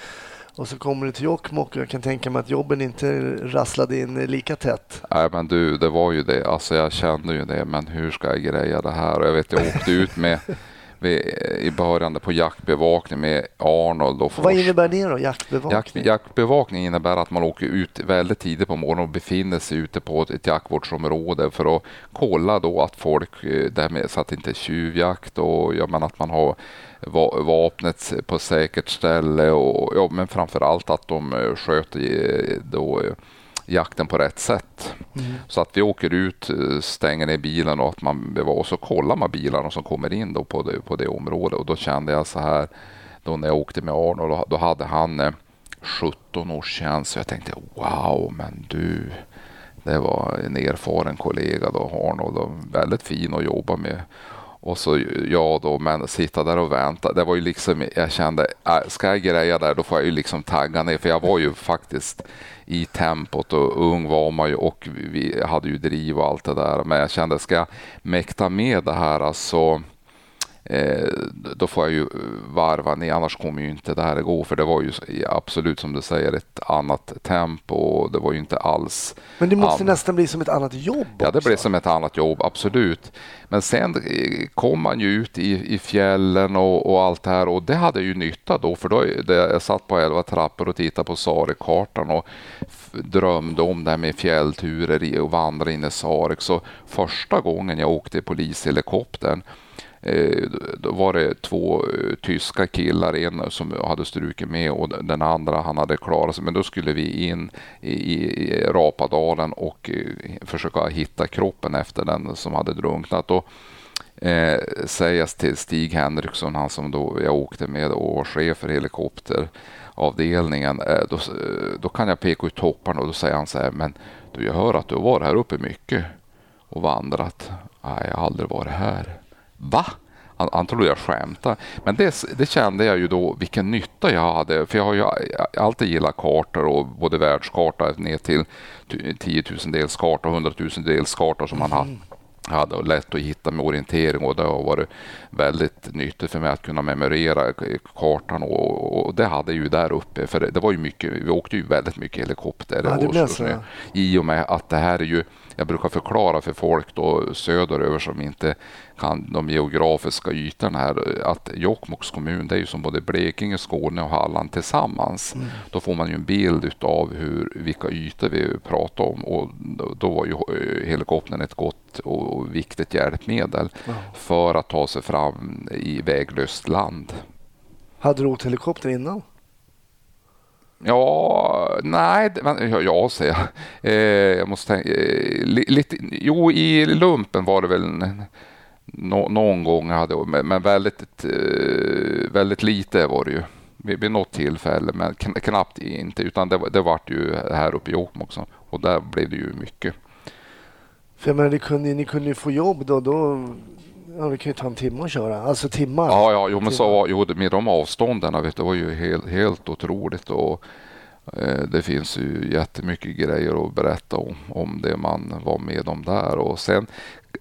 Och så kommer du till Jokkmokk och jag kan tänka mig att jobben inte rasslade in lika tätt. Nej men du, det var ju det. Alltså jag kände ju det. Men hur ska jag greja det här? Och jag vet, jag åkte ut med i början på jaktbevakning med Arnold. Och Vad innebär det då, jaktbevakning? Jak, jaktbevakning innebär att man åker ut väldigt tidigt på morgonen och befinner sig ute på ett jaktvårdsområde för att kolla då att folk, eh, därmed, så att det inte är tjuvjakt och ja, men att man har vapnet på säkert ställe och ja, men framför allt att de eh, sköter eh, då jakten på rätt sätt. Mm. Så att vi åker ut, eh, stänger ner bilen och att man och så kollar man bilarna som kommer in då på, det, på det området. Och då kände jag så här, då när jag åkte med Arnold, då hade han 17 års tjänst. Så jag tänkte wow, men du, det var en erfaren kollega då, Arnold, och väldigt fin att jobba med. Och så jag då, men sitta där och vänta. Det var ju liksom, jag kände, äh, ska jag greja där, då får jag ju liksom tagga ner. För jag var ju faktiskt i tempot och ung var man ju och vi hade ju driv och allt det där. Men jag kände, ska jag mäkta med det här alltså då får jag ju varva ner, annars kommer ju inte det här att gå. För det var ju absolut som du säger ett annat tempo och det var ju inte alls... Men det måste an... nästan bli som ett annat jobb Ja, det blev som ett annat jobb, absolut. Men sen kom man ju ut i, i fjällen och, och, allt det här och det hade ju nytta då för då det, jag satt på elva trappor och tittade på Sarekartan och drömde om det här med fjällturer och vandra in i Sarek. Så första gången jag åkte polishelikoptern Eh, Eh, då var det två eh, tyska killar, en som hade strukit med och den andra han hade klarat sig. Men då skulle vi in i, Rapadalen och eh, försöka hitta kroppen efter den som hade drunknat. Då, eh, sägas till Stig Henriksson, han som då jag åkte med och var chef för helikopteravdelningen. Eh, då, då kan jag peka ut topparna och då säger han så här, men du, jag hör att du har varit här uppe mycket och vandrat. Nej, jag har aldrig varit här. Va? han, han trodde jag skämtade. Men det, det kände jag ju då vilken nytta jag hade. För jag har ju alltid gillat kartor och både världskarta ner till 10 000 delskarta och 100 000 delskarta som man mm hade och lätt att hitta med orientering och det har varit väldigt nyttigt för mig att kunna memorera kartan och, och det hade ju där uppe för det, det, var ju mycket, vi åkte ju väldigt mycket helikopter. Ja, och, så, I och med att det här är ju, jag brukar förklara för folk då söderöver som inte kan de geografiska ytorna här att Jokkmokks kommun det är ju som både Blekinge, Skåne och Halland tillsammans. Mm. Då får man ju en bild av hur, vilka ytor vi pratar om och då var ju eh, helikoptern ett gott och viktigt hjälpmedel mm. för att ta sig fram i väglöst land. Hade du åkt helikopter innan? Ja, nej, men, ja, säger jag. Eh, jag måste tänka, eh, lite, jo, i lumpen var det väl no, någon gång, hade, men, men väldigt, eh, väldigt lite var det ju. Vid, vid något tillfälle, men knappt inte, utan det, det vart ju här uppe i Jokkmokk också. Och där blev det ju mycket. För jag menar, ni kunde, ni kunde ju få jobb då, då Ja, det kan ju ta en timme att köra. Alltså timmar. Ja, ja jo, men så, jo, med de avstånden vet, det var ju helt, helt otroligt. Och, eh, det finns ju jättemycket grejer att berätta om, om det man var med om där. Och sen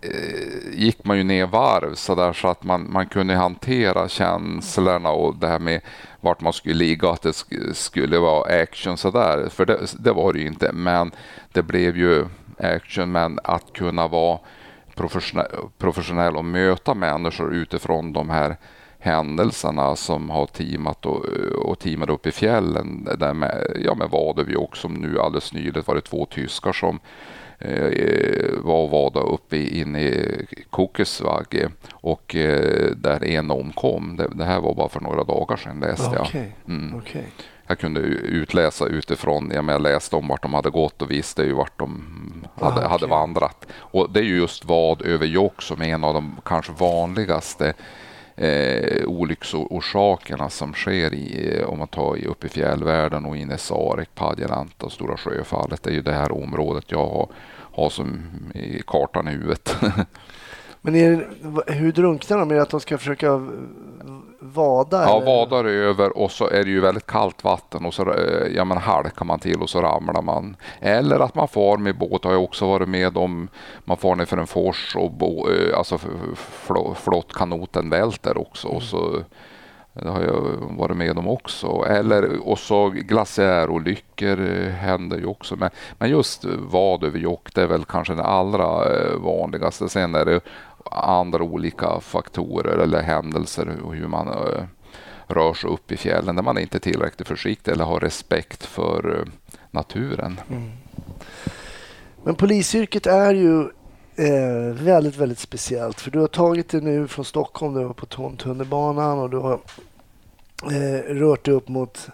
eh, gick man ju ner varv så där så att man, man kunde hantera känslorna och det här med vart man skulle ligga, att det skulle vara action så där. För det, det var det ju inte, men det blev ju action. Men att kunna vara professionell och möta människor utifrån de här händelserna som har teamat och, och teamat upp i fjällen. Där med, ja, med Vadevjok som nu alldeles nyligen var det två tyskar som eh, var och vada uppe inne i Kokesvagge och eh, där en omkom. Det, det, här var bara för några dagar sedan läste jag. Okay. Mm. Okay jag kunde utläsa utifrån, ja, men jag läste om vart de hade gått och visste ju vart de hade, ah, okay. hade vandrat. Och det är ju just vad över Jock som är en av de kanske vanligaste eh, olycksorsakerna som sker i, om man tar upp i fjällvärlden och in i Sarek, Padjelanta och Stora Sjöfallet. Det är ju det här området jag har, har som i kartan i huvudet. [LAUGHS] Men är, hur drunknar de? Är det att de ska försöka vada? Ja, eller? vadar över och så är det ju väldigt kallt vatten och så eh, ja, men halkar man till och så ramlar man. Eller att man far med båt har jag också varit med om. Man far ner för en fors och bo, eh, alltså flottkanoten välter också. Och så, eh, det har jag varit med om också. Eller, och så glaciärolyckor händer ju också. Men, men just vad över jock, det är väl kanske det allra vanligaste. Sen är det andra olika faktorer eller händelser och hur man uh, rör sig upp i fjällen där man inte är tillräckligt försiktig eller har respekt för uh, naturen. Mm. Men polisyrket är ju eh, väldigt, väldigt speciellt. För du har tagit dig nu från Stockholm, du var på tunnelbanan och du har eh, rört dig upp mot,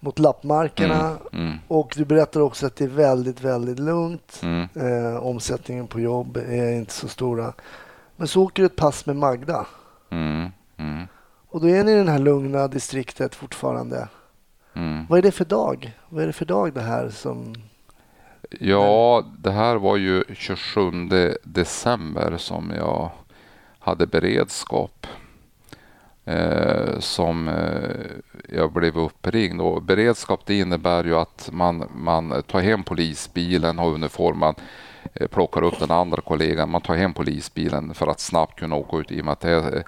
mot lappmarkerna. Mm, mm. Och du berättar också att det är väldigt, väldigt lugnt. Mm. Eh, omsättningen på jobb är inte så stora. Men så åker du ett pass med Magda. Mm, mm. Och då är ni i det här lugna distriktet fortfarande. Mm. Vad är det för dag? Vad är det för dag det här som... Ja, det här var ju 27 december som jag hade beredskap. Eh, som eh, jag blev uppringd. Och beredskap det innebär ju att man, man tar hem polisbilen, har uniformen plockar upp den andra kollegan. Man tar hem polisbilen för att snabbt kunna åka ut i och med att det,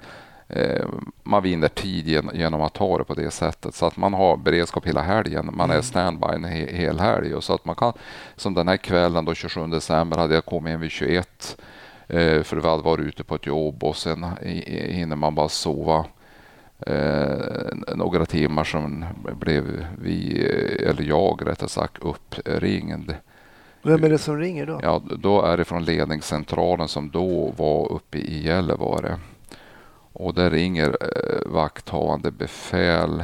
eh, man vinner tid genom att ta det på det sättet. Så att man har beredskap hela helgen. Man är mm. standby en hel helg. Och så att man kan, som den här kvällen då 27 december hade jag kommit hem vid 21 eh, för vi hade varit ute på ett jobb och sen hinner man bara sova några timmar. Sen blev vi, eller jag rättare sagt, uppringd vem är det som ringer då? Ja, då är det från ledningscentralen som då var uppe i Gällivare. Och där ringer eh, vakthavande befäl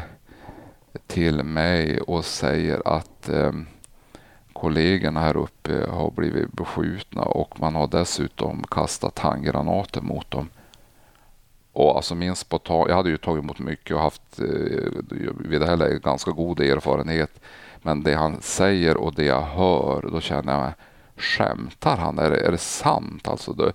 till mig och säger att eh, kollegorna här uppe har blivit beskjutna och man har dessutom kastat handgranater mot dem. Och alltså min spontan, jag hade ju tagit emot mycket och haft eh, vid det här läget ganska god erfarenhet. Men det han säger och det jag hör, då känner jag, skämtar han? Är det, är det sant? Alltså det,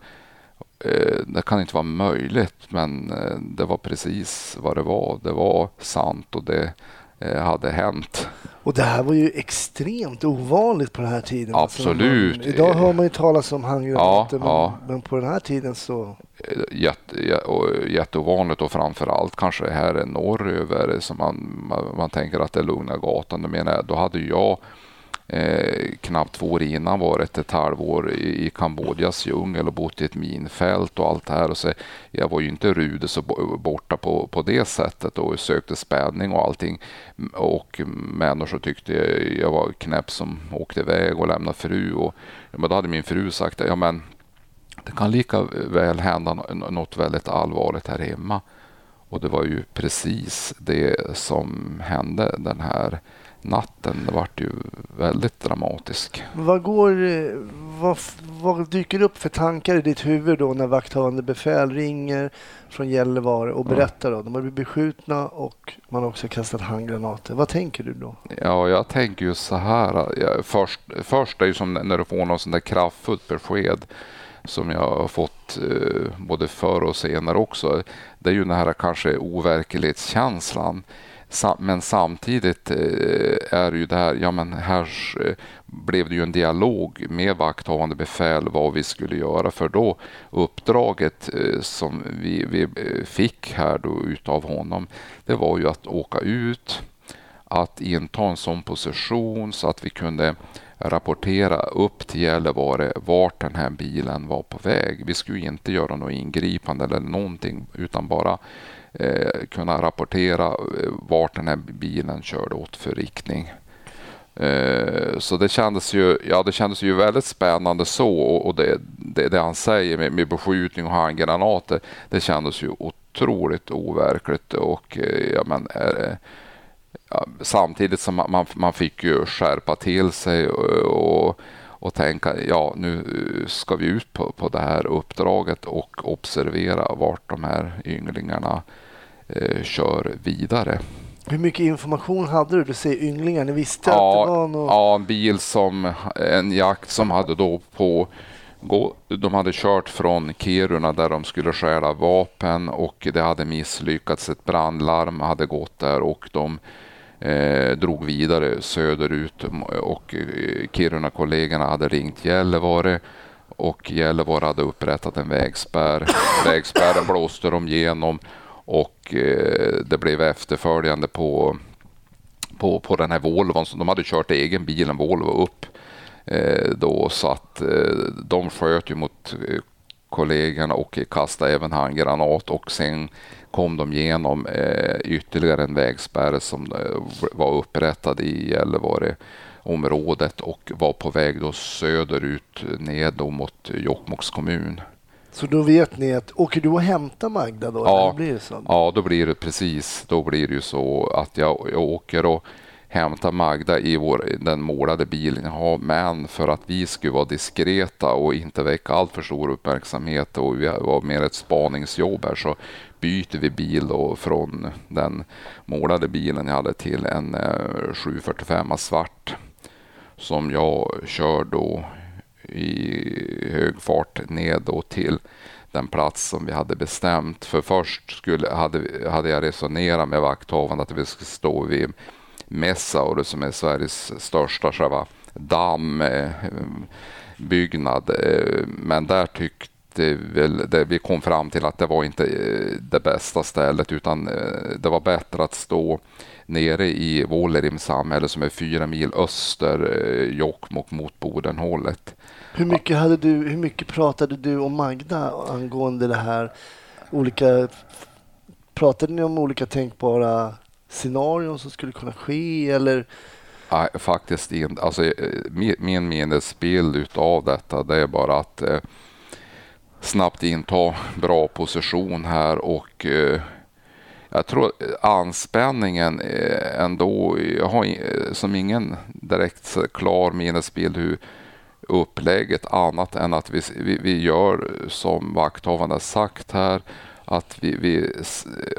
eh, det kan inte vara möjligt, men eh, det var precis vad det var. Det var sant och det hade hänt. Och det här var ju extremt ovanligt på den här tiden. Absolut. Alltså, idag hör man ju talas om handgranater, Ja, ja. men, men på den här tiden så... Eh, jätte, jätteovanligt och framför allt kanske det här är norröver som man, man, man tänker att det är Lugna gatan. Då menar jag, då hade jag eh, knappt två år innan varit ett halvår i, i Kambodjas djungel och bott i ett minfält och allt det här. Och så, jag var ju inte rude så borta på, på det sättet och sökte spänning och allting. Och människor tyckte jag var knäpp som åkte iväg och lämnade fru. Och, men då hade min fru sagt ja men det kan lika väl hända något väldigt allvarligt här hemma. Och det var ju precis det som hände den här natten. Det vart ju väldigt dramatiskt. Vad, går, vad, vad dyker upp för tankar i ditt huvud då när vakthavande befäl ringer från Gällivare och berättar då? De har blivit beskjutna och man har också kastat handgranater. Vad tänker du då? Ja, jag tänker ju så här. Jag, först, först är ju som när du får någon sån där kraftfullt besked som jag har fått eh, både förr och senare också. Det är ju den här kanske overklighetskänslan. Men samtidigt eh, är det ju det här, ja men här eh, blev det ju en dialog med vakthavande befäl vad vi skulle göra för då uppdraget eh, som vi, vi fick här då utav honom, det var ju att åka ut, att inta en sån position så att vi kunde rapportera upp till Gällivare vart den här bilen var på väg. Vi skulle inte göra något ingripande eller någonting utan bara eh, kunna rapportera eh, vart den här bilen körde åt för riktning. Eh, Så det kändes ju, ja, det kändes ju väldigt spännande så och det, det, det han säger med, med beskjutning och handgranater, det kändes ju otroligt overkligt och eh, ja, men, eh, eh, ja, samtidigt som man, man, man fick ju skärpa till sig och, och, och tänka ja nu ska vi ut på, på det här uppdraget och observera vart de här ynglingarna eh, kör vidare. Hur mycket information hade du? Du säger ynglingar, ni visste att det var något... Ja, en bil som en jakt som hade då på gå, de hade kört från Kiruna där de skulle stjäla vapen och det hade misslyckats. Ett brandlarm hade gått där och de eh, drog vidare söderut och eh, Kiruna-kollegorna hade ringt Gällivare och Gällivare hade upprättat en vägspärr. [LAUGHS] Vägspärren blåste de igenom och eh, det blev efterföljande på på, på den här Volvon. De hade kört egen bil, en Volvo, upp då så att de sköt ju mot kollegorna och kastade även handgranat och sen kom de igenom eh, ytterligare en vägspärr som eh, var upprättad i Gällivare området och var på väg då söderut ner då mot Jokkmokks kommun. Så då vet ni att, åker du och hämtar Magda då? Ja. Blir det så? Ja, då blir det precis. Då blir det ju så att jag, jag åker och hämta Magda i vår, den målade bilen jag har. Men för att vi skulle vara diskreta och inte väcka allt för stor uppmärksamhet och vi var mer ett spaningsjobb här så byter vi bil då från den målade bilen jag hade till en eh, 745 svart som jag kör då i hög fart ned då till den plats som vi hade bestämt. För först skulle, hade, hade jag resonerat med vakthavande att vi skulle stå vid Messaure som är Sveriges största själva dammbyggnad. Eh, men där tyckte vi, det, vi kom fram till att det var inte eh, det bästa stället utan eh, det var bättre att stå nere i Vuollerim samhälle som är fyra mil öster Jokkmokk mot Bodenhållet. Hur mycket, hade du, hur mycket pratade du och Magda angående det här? Olika, pratade ni om olika tänkbara scenarion som skulle kunna ske? Eller Nej, faktiskt inte. Alltså, eh, min, minnesbild utav detta det är bara att eh, snabbt inta bra position här och eh, jag tror anspänningen eh, ändå, jag har eh, som ingen direkt klar minnesbild hur upplägget annat än att vi, vi, vi gör som vakthavande sagt här att vi, vi,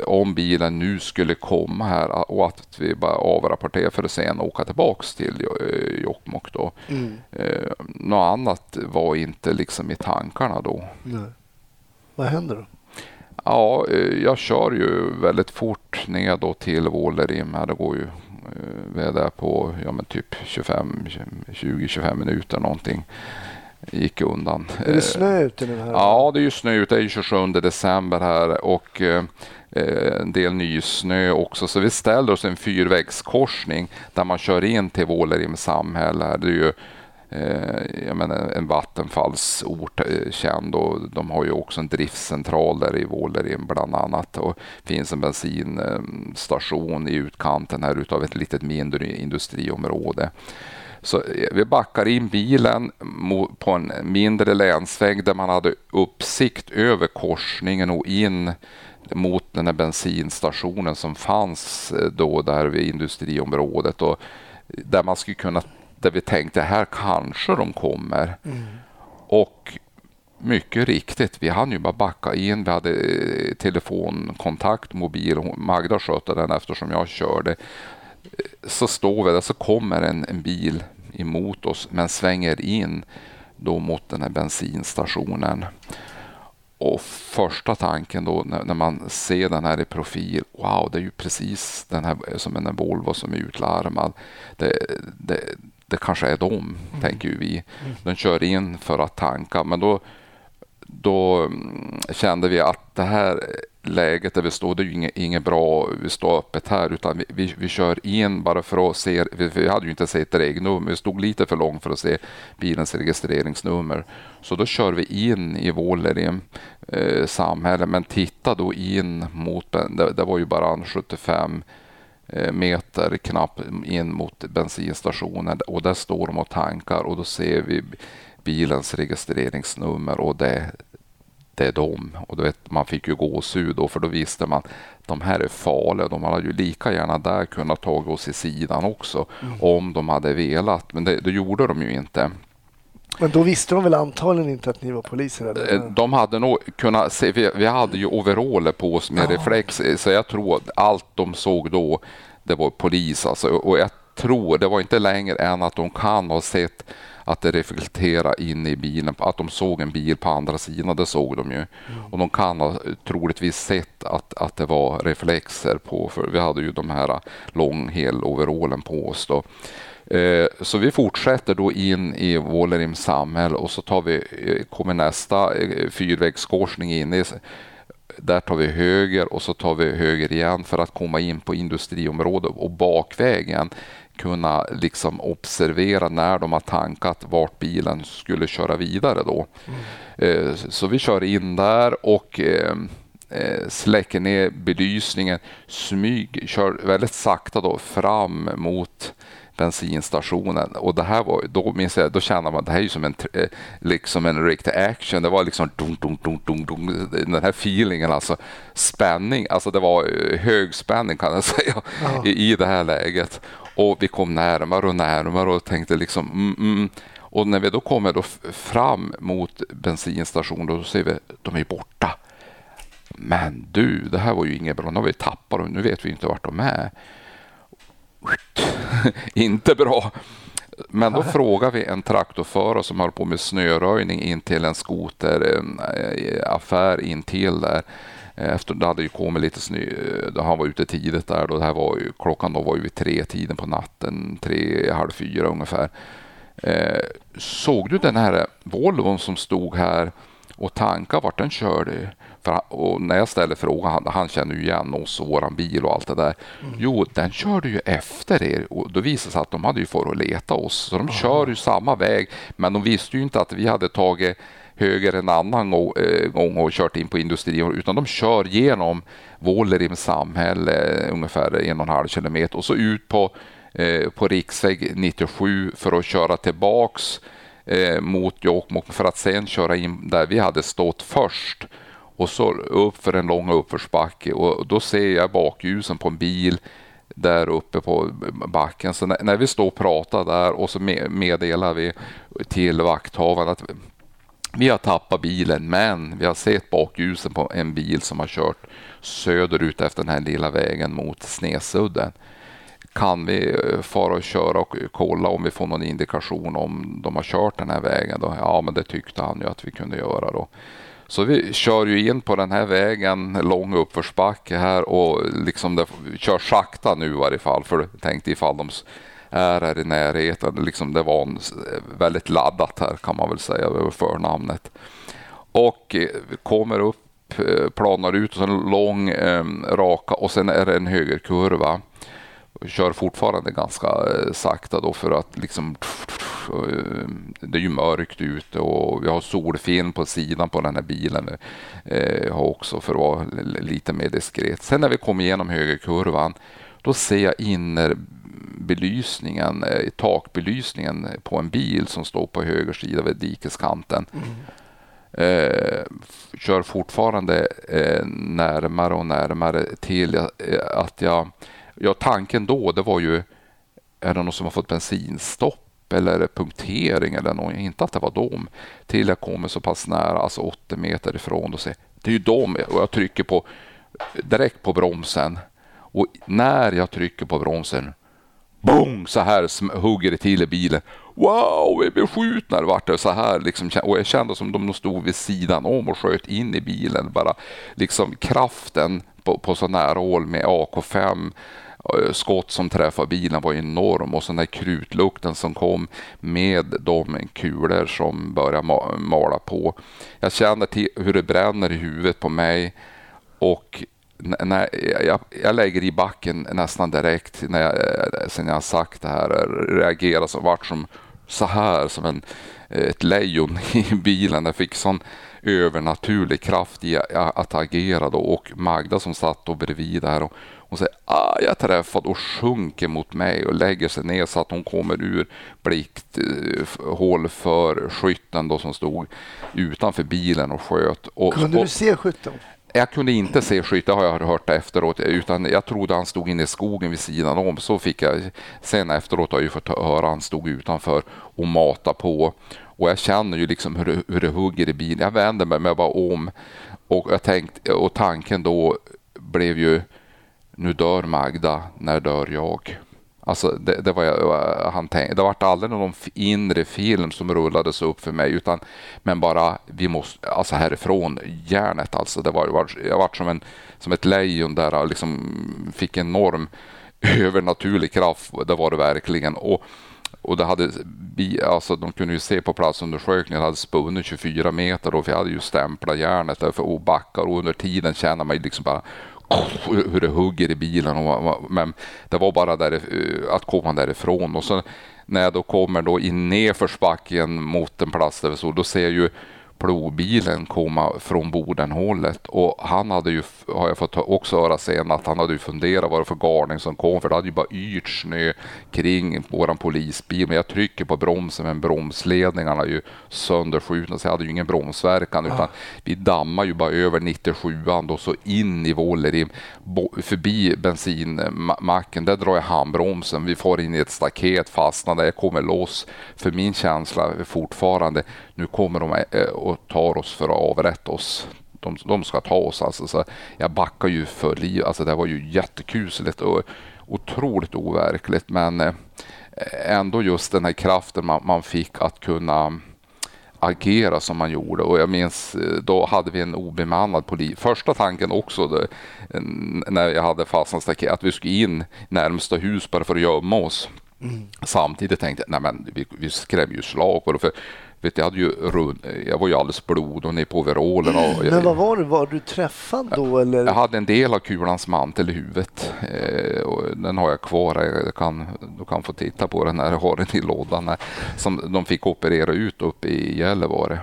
om bilen nu skulle komma här och att vi bara avrapporterar för att sen åka tillbaks till eh, Jokkmokk då. mm, Eh, något annat var inte liksom i tankarna då. nej. Vad händer då? Ja, eh, jag kör ju väldigt fort ner då till Vålerim. Det går ju eh, vi är där på ja, men typ 20-25 minuter någonting. Gick undan. Är det Eh, snö ute nu? Här? Ja, det är ju snö ute. Det är ju 27 december här och eh, en del nysnö också. Så vi ställer oss en fyrvägskorsning där man kör in till Vålerim samhälle. här. Det är ju eh, jag menar, en vattenfallsort eh, känd och de har ju också en driftcentral där i Vålerim bland annat. Och finns en bensinstation i utkanten här utav ett litet mindre industriområde. Så eh, vi backar in bilen på en mindre länsväg där man hade uppsikt över korsningen och in mot den här bensinstationen som fanns eh, då där vid industriområdet och där man skulle kunna, där vi tänkte här kanske de kommer. Och mycket riktigt, vi hann ju bara backa in. Vi hade eh, telefonkontakt, mobil. Magda skötte den eftersom jag körde. Så står vi där, så kommer en, en bil emot oss men svänger in då mot den här bensinstationen. Och första tanken då när, man ser den här i profil, wow, det är ju precis den här som en Volvo som är utlarmad. Det, det, det kanske är dem, tänker ju vi. De kör in för att tanka, men då, då mm, kände vi att det här läget där vi står, det är ju inget, inget bra, vi står öppet här, utan vi, vi, vi kör in bara för att se, vi, vi hade ju inte sett regnummer, vi stod lite för långt för att se bilens registreringsnummer. Så då kör vi in i Vålerim eh, samhälle, men titta då in mot, det, det var ju bara en 75 eh, meter knappt in mot bensinstationen och där står de och tankar och då ser vi bilens registreringsnummer och det, det är de. Och du vet, man fick ju gåshud då för då visste man de här är farliga. De hade ju lika gärna där kunnat ta oss i sidan också om de hade velat. Men det, det gjorde de ju inte. Men då visste de väl antagligen inte att ni var poliser? Eh, Eller? De hade nog kunnat se, vi, vi hade ju overaller på oss med Ja. reflex, eh, så jag tror att allt de såg då, det var polis alltså. Och jag tror, det var inte längre än att de kan ha sett att det reflekterade in i bilen, att de såg en bil på andra sidan, det såg de ju. Och de kan ha troligtvis sett att, att det var reflexer på, för vi hade ju de här lång heloverallen på oss då. Eh, Så vi fortsätter då in i Vålerim samhälle och så tar vi, eh, kommer nästa eh, fyrvägskorsning in i där tar vi höger och så tar vi höger igen för att komma in på industriområdet och bakvägen kunna liksom observera när de har tankat vart bilen skulle köra vidare då. Eh, Så vi kör in där och eh, eh, släcker ner belysningen, smyg, kör väldigt sakta då fram mot bensinstationen och det här var, då minns jag, då kände man att det här är ju som en, liksom en riktig action. Det var liksom dum, dum, dum, dum, dum, den här feelingen, alltså spänning, alltså det var hög spänning kan jag [LAUGHS] säga Ja. i, i det här läget. Och vi kom närmare och närmare och tänkte liksom mm, mm. Och när vi då kommer då fram mot bensinstationen då ser vi de är borta. Men du, det här var ju inget bra. Nu har vi tappat dem. Nu vet vi inte vart de är. [LAUGHS] inte bra. Men då frågar vi en traktorförare som håller på med snöröjning in till en skoteraffär in till där. Efter det hade ju kommit lite snö, då han var ute tidigt där. Då det här var ju, klockan då var ju vid tre tiden på natten, tre, halv fyra ungefär. Eh, såg du den här Volvon som stod här och tankade vart den körde? För och när jag ställde frågan, han, han känner ju igen oss och våran bil och allt det där. Jo, den körde ju efter er och då visade det sig att de hade ju fått att leta oss. Så de kör ju samma väg, men de visste ju inte att vi hade tagit höger en annan eh, gång och kört in på industrin, utan de kör genom Vuollerim samhälle ungefär en och en halv kilometer och så ut på, eh, på riksväg 97 för att köra tillbaks eh, mot Jokkmokk för att sen köra in där vi hade stått först och så upp för en lång uppförsbacke och då ser jag bakljusen på en bil där uppe på backen. Så när, vi står och pratar där och så meddelar vi till vakthavaren att vi har tappat bilen, men vi har sett bakljusen på en bil som har kört söderut efter den här lilla vägen mot Snesudden. Kan vi eh, fara och köra och kolla om vi får någon indikation om de har kört den här vägen? Då? Ja, men det tyckte han ju att vi kunde göra då. Så vi kör ju in på den här vägen, lång uppförsbacke här och liksom det, kör sakta nu i varje fall för tänkte ifall de är här i närheten. Liksom det var en, eh, väldigt laddat här kan man väl säga över förnamnet. Och eh, kommer upp, eh, planar ut och en lång eh, raka och sen är det en högerkurva. Kör fortfarande ganska sakta då för att liksom det är ju mörkt ute och vi har solfilm på sidan på den här bilen. Eh, har också för att vara lite mer diskret. Sen när vi kommer igenom högerkurvan, då ser jag inner eh, takbelysningen på en bil som står på höger sida vid dikeskanten. Mm. Eh, kör fortfarande eh, närmare och närmare till eh, att jag... Ja, tanken då, det var ju, är det någon som har fått bensinstopp? eller punktering eller något, inte att det var dem, till jag kommer så pass nära, alltså 80 meter ifrån och säger det är ju dem och jag trycker på direkt på bromsen och när jag trycker på bromsen Boom! Så här hugger det till i bilen. Wow, vi blev skjutna vart det så här liksom, och jag kände som de stod vid sidan om och sköt in i bilen. Bara liksom kraften på, på så nära håll med AK5 eh, skott som träffade bilen var enorm och så den krutlukten som kom med de kulor som började mala på. Jag känner till hur det bränner i huvudet på mig och när jag, jag lägger i backen nästan direkt när jag, eh, sen jag sagt det här, reagerar som vart som så här som en, ett lejon [LAUGHS] i bilen. Jag fick sån övernaturlig kraft i att agera då och Magda som satt då bredvid där och hon säger ah, jag träffad och sjunker mot mig och lägger sig ner så att hon kommer ur blikthål för skytten då som stod utanför bilen och sköt. Och, Kunde du se skytten? Jag kunde inte se skytt, det har jag hört efteråt, utan jag trodde han stod inne i skogen vid sidan om. Så fick jag sen efteråt har jag fått höra han stod utanför och matade på. Och jag känner ju liksom hur det, hur det hugger i bilen. Jag vänder mig, men bara om. Och, jag tänkte, och tanken då blev ju nu dör Magda, när dör jag? Alltså det, det var jag, han tänkte. Det var aldrig någon inre film som rullades upp för mig, utan men bara vi måste, alltså härifrån, järnet alltså. Det var, jag var som, en, som ett lejon där, liksom fick enorm [LAUGHS] övernaturlig kraft. Det var det verkligen. Och, och det hade, alltså de kunde ju se på platsundersökningen, det hade spunnit 24 meter och vi hade ju stämplat järnet där för och backar och under tiden känner man liksom bara hur det hugger i bilen. Och, men det var bara där, eh, att komma därifrån. Och så när jag då kommer då in nedförsbacken mot en plats där vi stod, då ser jag ju plogbilen komma från Bodenhållet och han hade ju, har jag fått också höra sen, att han hade ju funderat vad det för garning som kom för det hade ju bara yrt snö kring våran polisbil. Men jag trycker på bromsen men bromsledningarna är ju sönderskjutna så jag hade ju ingen bromsverkan utan vi dammar ju bara över 97an och så in i Vålerim förbi bensinmacken. Där drar jag handbromsen. Vi får in i ett staket, fastnar där. Jag kommer loss. För min känsla är fortfarande nu kommer de eh, och tar oss för att avrätta oss. De, de ska ta oss alltså. Så jag backar ju för livet. Alltså det var ju jättekusligt och otroligt overkligt. Men eh, ändå just den här kraften man, man fick att kunna agera som man gjorde. Och jag minns, eh, då hade vi en obemannad polis. Första tanken också det, när jag hade fastnat att vi skulle in närmsta hus bara för att gömma oss. Mm. Samtidigt tänkte jag, nej men vi, vi skrämmer ju det. För vet, jag, hade ju rund, jag var ju alldeles blod och ner på overallen. Och Men vad var det? Var du träffad då? Eller? Jag hade en del av kulans mantel i huvudet. Eh, och den har jag kvar. Jag kan, du kan få titta på den när jag har den i lådan. som de fick operera ut uppe i Gällivare.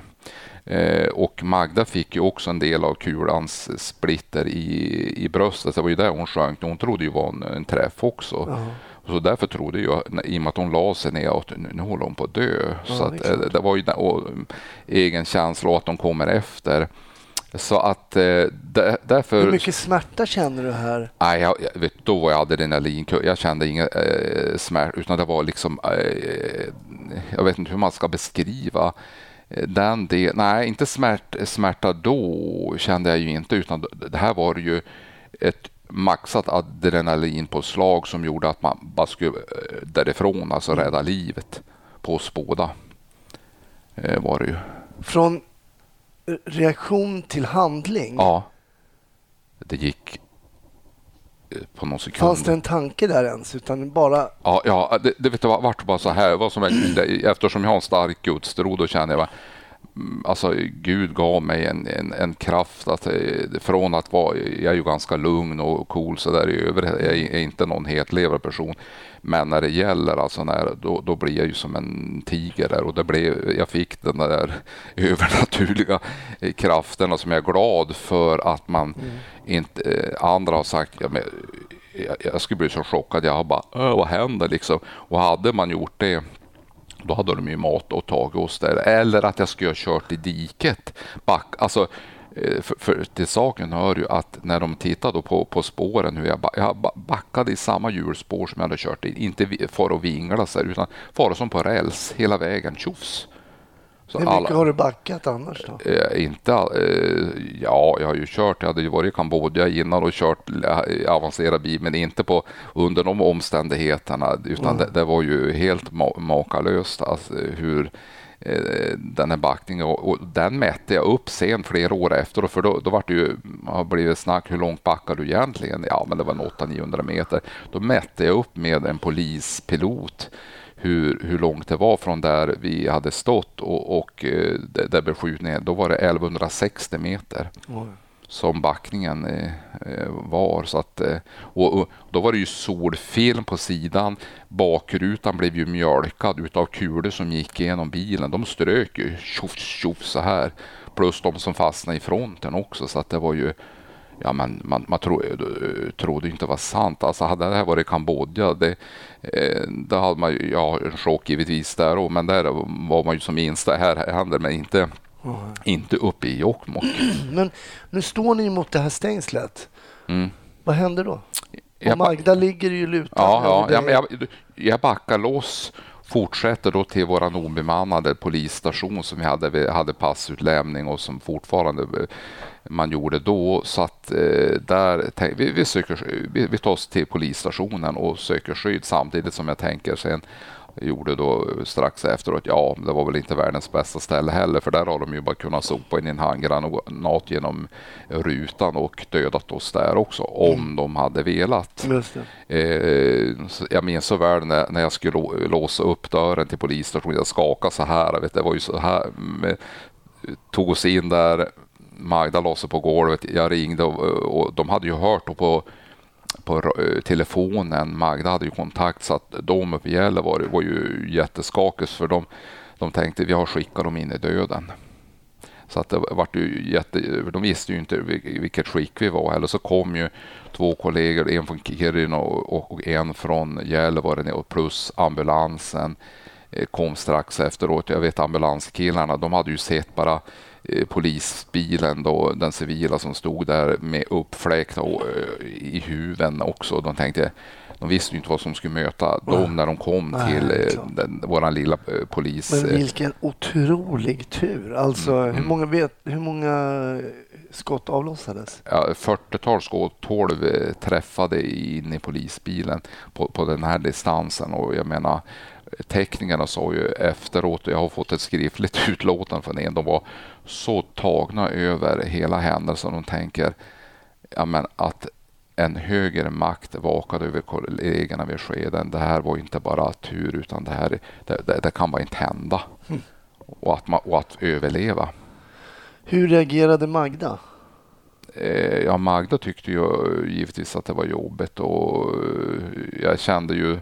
Eh, och Magda fick ju också en del av kulans splitter i, i bröstet. Det var ju där hon sjönk. Hon trodde ju var en, en träff också. Uh -huh. Så därför trodde jag, i och med att hon la sig ner, att nu, nu håller hon på att dö. Ja, så att, eh, det var ju och, egen känsla att de kommer efter. Så att eh, därför... Hur mycket smärta känner du här? Nej, jag, jag vet, då var jag adrenalin. Jag kände ingen eh, smärta, utan det var liksom... Eh, jag vet inte hur man ska beskriva eh, den delen. Nej, inte smärt, smärta då kände jag ju inte, utan det här var ju ett maxat adrenalinpåslag som gjorde att man bara skulle eh, därifrån, alltså mm. rädda livet på oss båda. Eh, var det ju. Från reaktion till handling. Ja. Det gick eh, på någon sekund. Fanns det en tanke där ens? Utan bara... Ja, ja det, det vet du, vart bara så här. Vad som [CLEARS THROAT] det- eftersom jag har en stark gudstro, då känner jag bara, Alltså Gud gav mig en, en, en kraft att, eh, från att vara, jag är ju ganska lugn och cool så där i övrigt, jag är inte någon hetlevrad person. Men när det gäller, alltså när, då, då blir jag ju som en tiger där och det blev, jag fick den där [LAUGHS] övernaturliga eh, krafterna som jag är glad för att man inte, eh, andra har sagt, ja, men, jag, jag skulle bli så chockad. Jag har bara, "Äh, vad händer liksom? Och hade man gjort det, då hade de ju mat och tagit oss där. Eller att jag skulle ha kört i diket. Back, alltså, eh, för, för till saken hör ju att när de tittade på, på spåren, hur jag, jag backade i samma hjulspår som jag hade kört i. Inte far fara och vingla så här, utan fara som på räls hela vägen. Tjofs! Så Hur mycket har du backat annars då? Eh, inte, eh, ja, jag har ju kört, jag hade ju varit i Kambodja innan och kört avancerad bil, men inte på under de omständigheterna, utan det, det var ju helt ma- makalöst alltså, hur eh, den här backningen och, och den mätte jag upp sen flera år efter för då, då var det ju, har blivit snack hur långt backar du egentligen? Ja, men det var 800-900 meter. Då mätte jag upp med en polispilot hur, hur långt det var från där vi hade stått och, och eh, där beskjutningen, då var det 1160 meter som backningen eh, eh, var. Så att, och, och då var det ju solfilm på sidan. Bakrutan blev ju mjölkad utav kulor som gick igenom bilen. De strök ju tjoff, tjoff så här. Plus de som fastnade i fronten också. Så att det var ju Ja, men man, man tro, eh, trodde inte det var sant. Alltså hade det här varit Kambodja, det, eh, då hade man ju, ja, en chock givetvis där och, men där var man ju som minst, det här händer, men inte, inte uppe i Jokkmokk. [CLEARS THROAT] Men nu står ni mot det här stängslet. Mm. Vad händer då? Och Magda ligger ju lutad Ja, ja, ja jag, jag backar loss, fortsätter då till våran obemannade polisstation som vi hade, vi hade passutlämning och som fortfarande eh, man gjorde då. Så att eh, där, vi, vi, söker, vi, vi tar oss till polisstationen och söker skydd samtidigt som jag tänker sen gjorde då strax efteråt, ja det var väl inte världens bästa ställe heller för där har de ju bara kunnat sopa in en handgranat genom rutan och dödat oss där också om de hade velat. Eh, jag minns så väl när, när jag skulle lå- låsa upp dörren till polisstationen. Jag skakade så här. Vet, det var ju så här. Tog oss in där. Magda sig på golvet. Jag ringde och, och de hade ju hört på, på eh, telefonen. Magda hade ju kontakt så att de uppe i Gällivare var ju jätteskakigt för de, de tänkte vi har skickat dem in i döden. Så att det vart ju jätte, de visste ju inte vilket skick vi var. Eller så kom ju två kollegor, en från Kiruna och, en från Gällivare ner och plus ambulansen eh, kom strax efteråt. Jag vet ambulanskillarna, de hade ju sett bara polisbilen, då, den civila som stod där med uppfläkt och, eh, i huven också. De tänkte, de visste inte vad som skulle möta dem när de kom Nej, till eh, den, våran lilla eh, polis. Men eh, vilken otrolig tur. Alltså, Mm, hur, många vet, hur många skott avlossades? ja, 40-tal skott, 12 eh, träffade in i polisbilen på, på den här distansen. Och jag menar, teknikerna sa ju efteråt, och jag har fått ett skriftligt [LAUGHS] utlåtande från en, de var så tagna över hela händelsen. De tänker ja, men att en högre makt vakade över kollegorna vid skeden. Det här var inte bara tur, utan det här det, det, det kan bara inte hända. Och, att man, och att överleva. Hur reagerade Magda? Eh, Ja, Magda tyckte ju givetvis att det var jobbigt och jag kände ju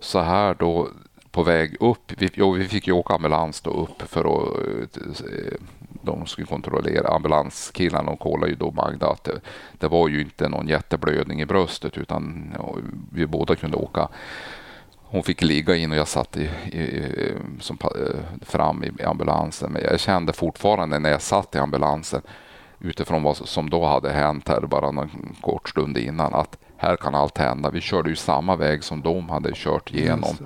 så här då på väg upp. Vi, jo, vi fick ju åka ambulans då upp för att eh, de skulle kontrollera ambulanskillarna och kollade ju då Magda att det, det var ju inte någon jätteblödning i bröstet utan vi båda kunde åka. Hon fick ligga in och jag satt i, i, som, eh, fram i ambulansen. Men jag kände fortfarande när jag satt i ambulansen utifrån vad som då hade hänt här bara någon kort stund innan att här kan allt hända. Vi körde ju samma väg som de hade kört igenom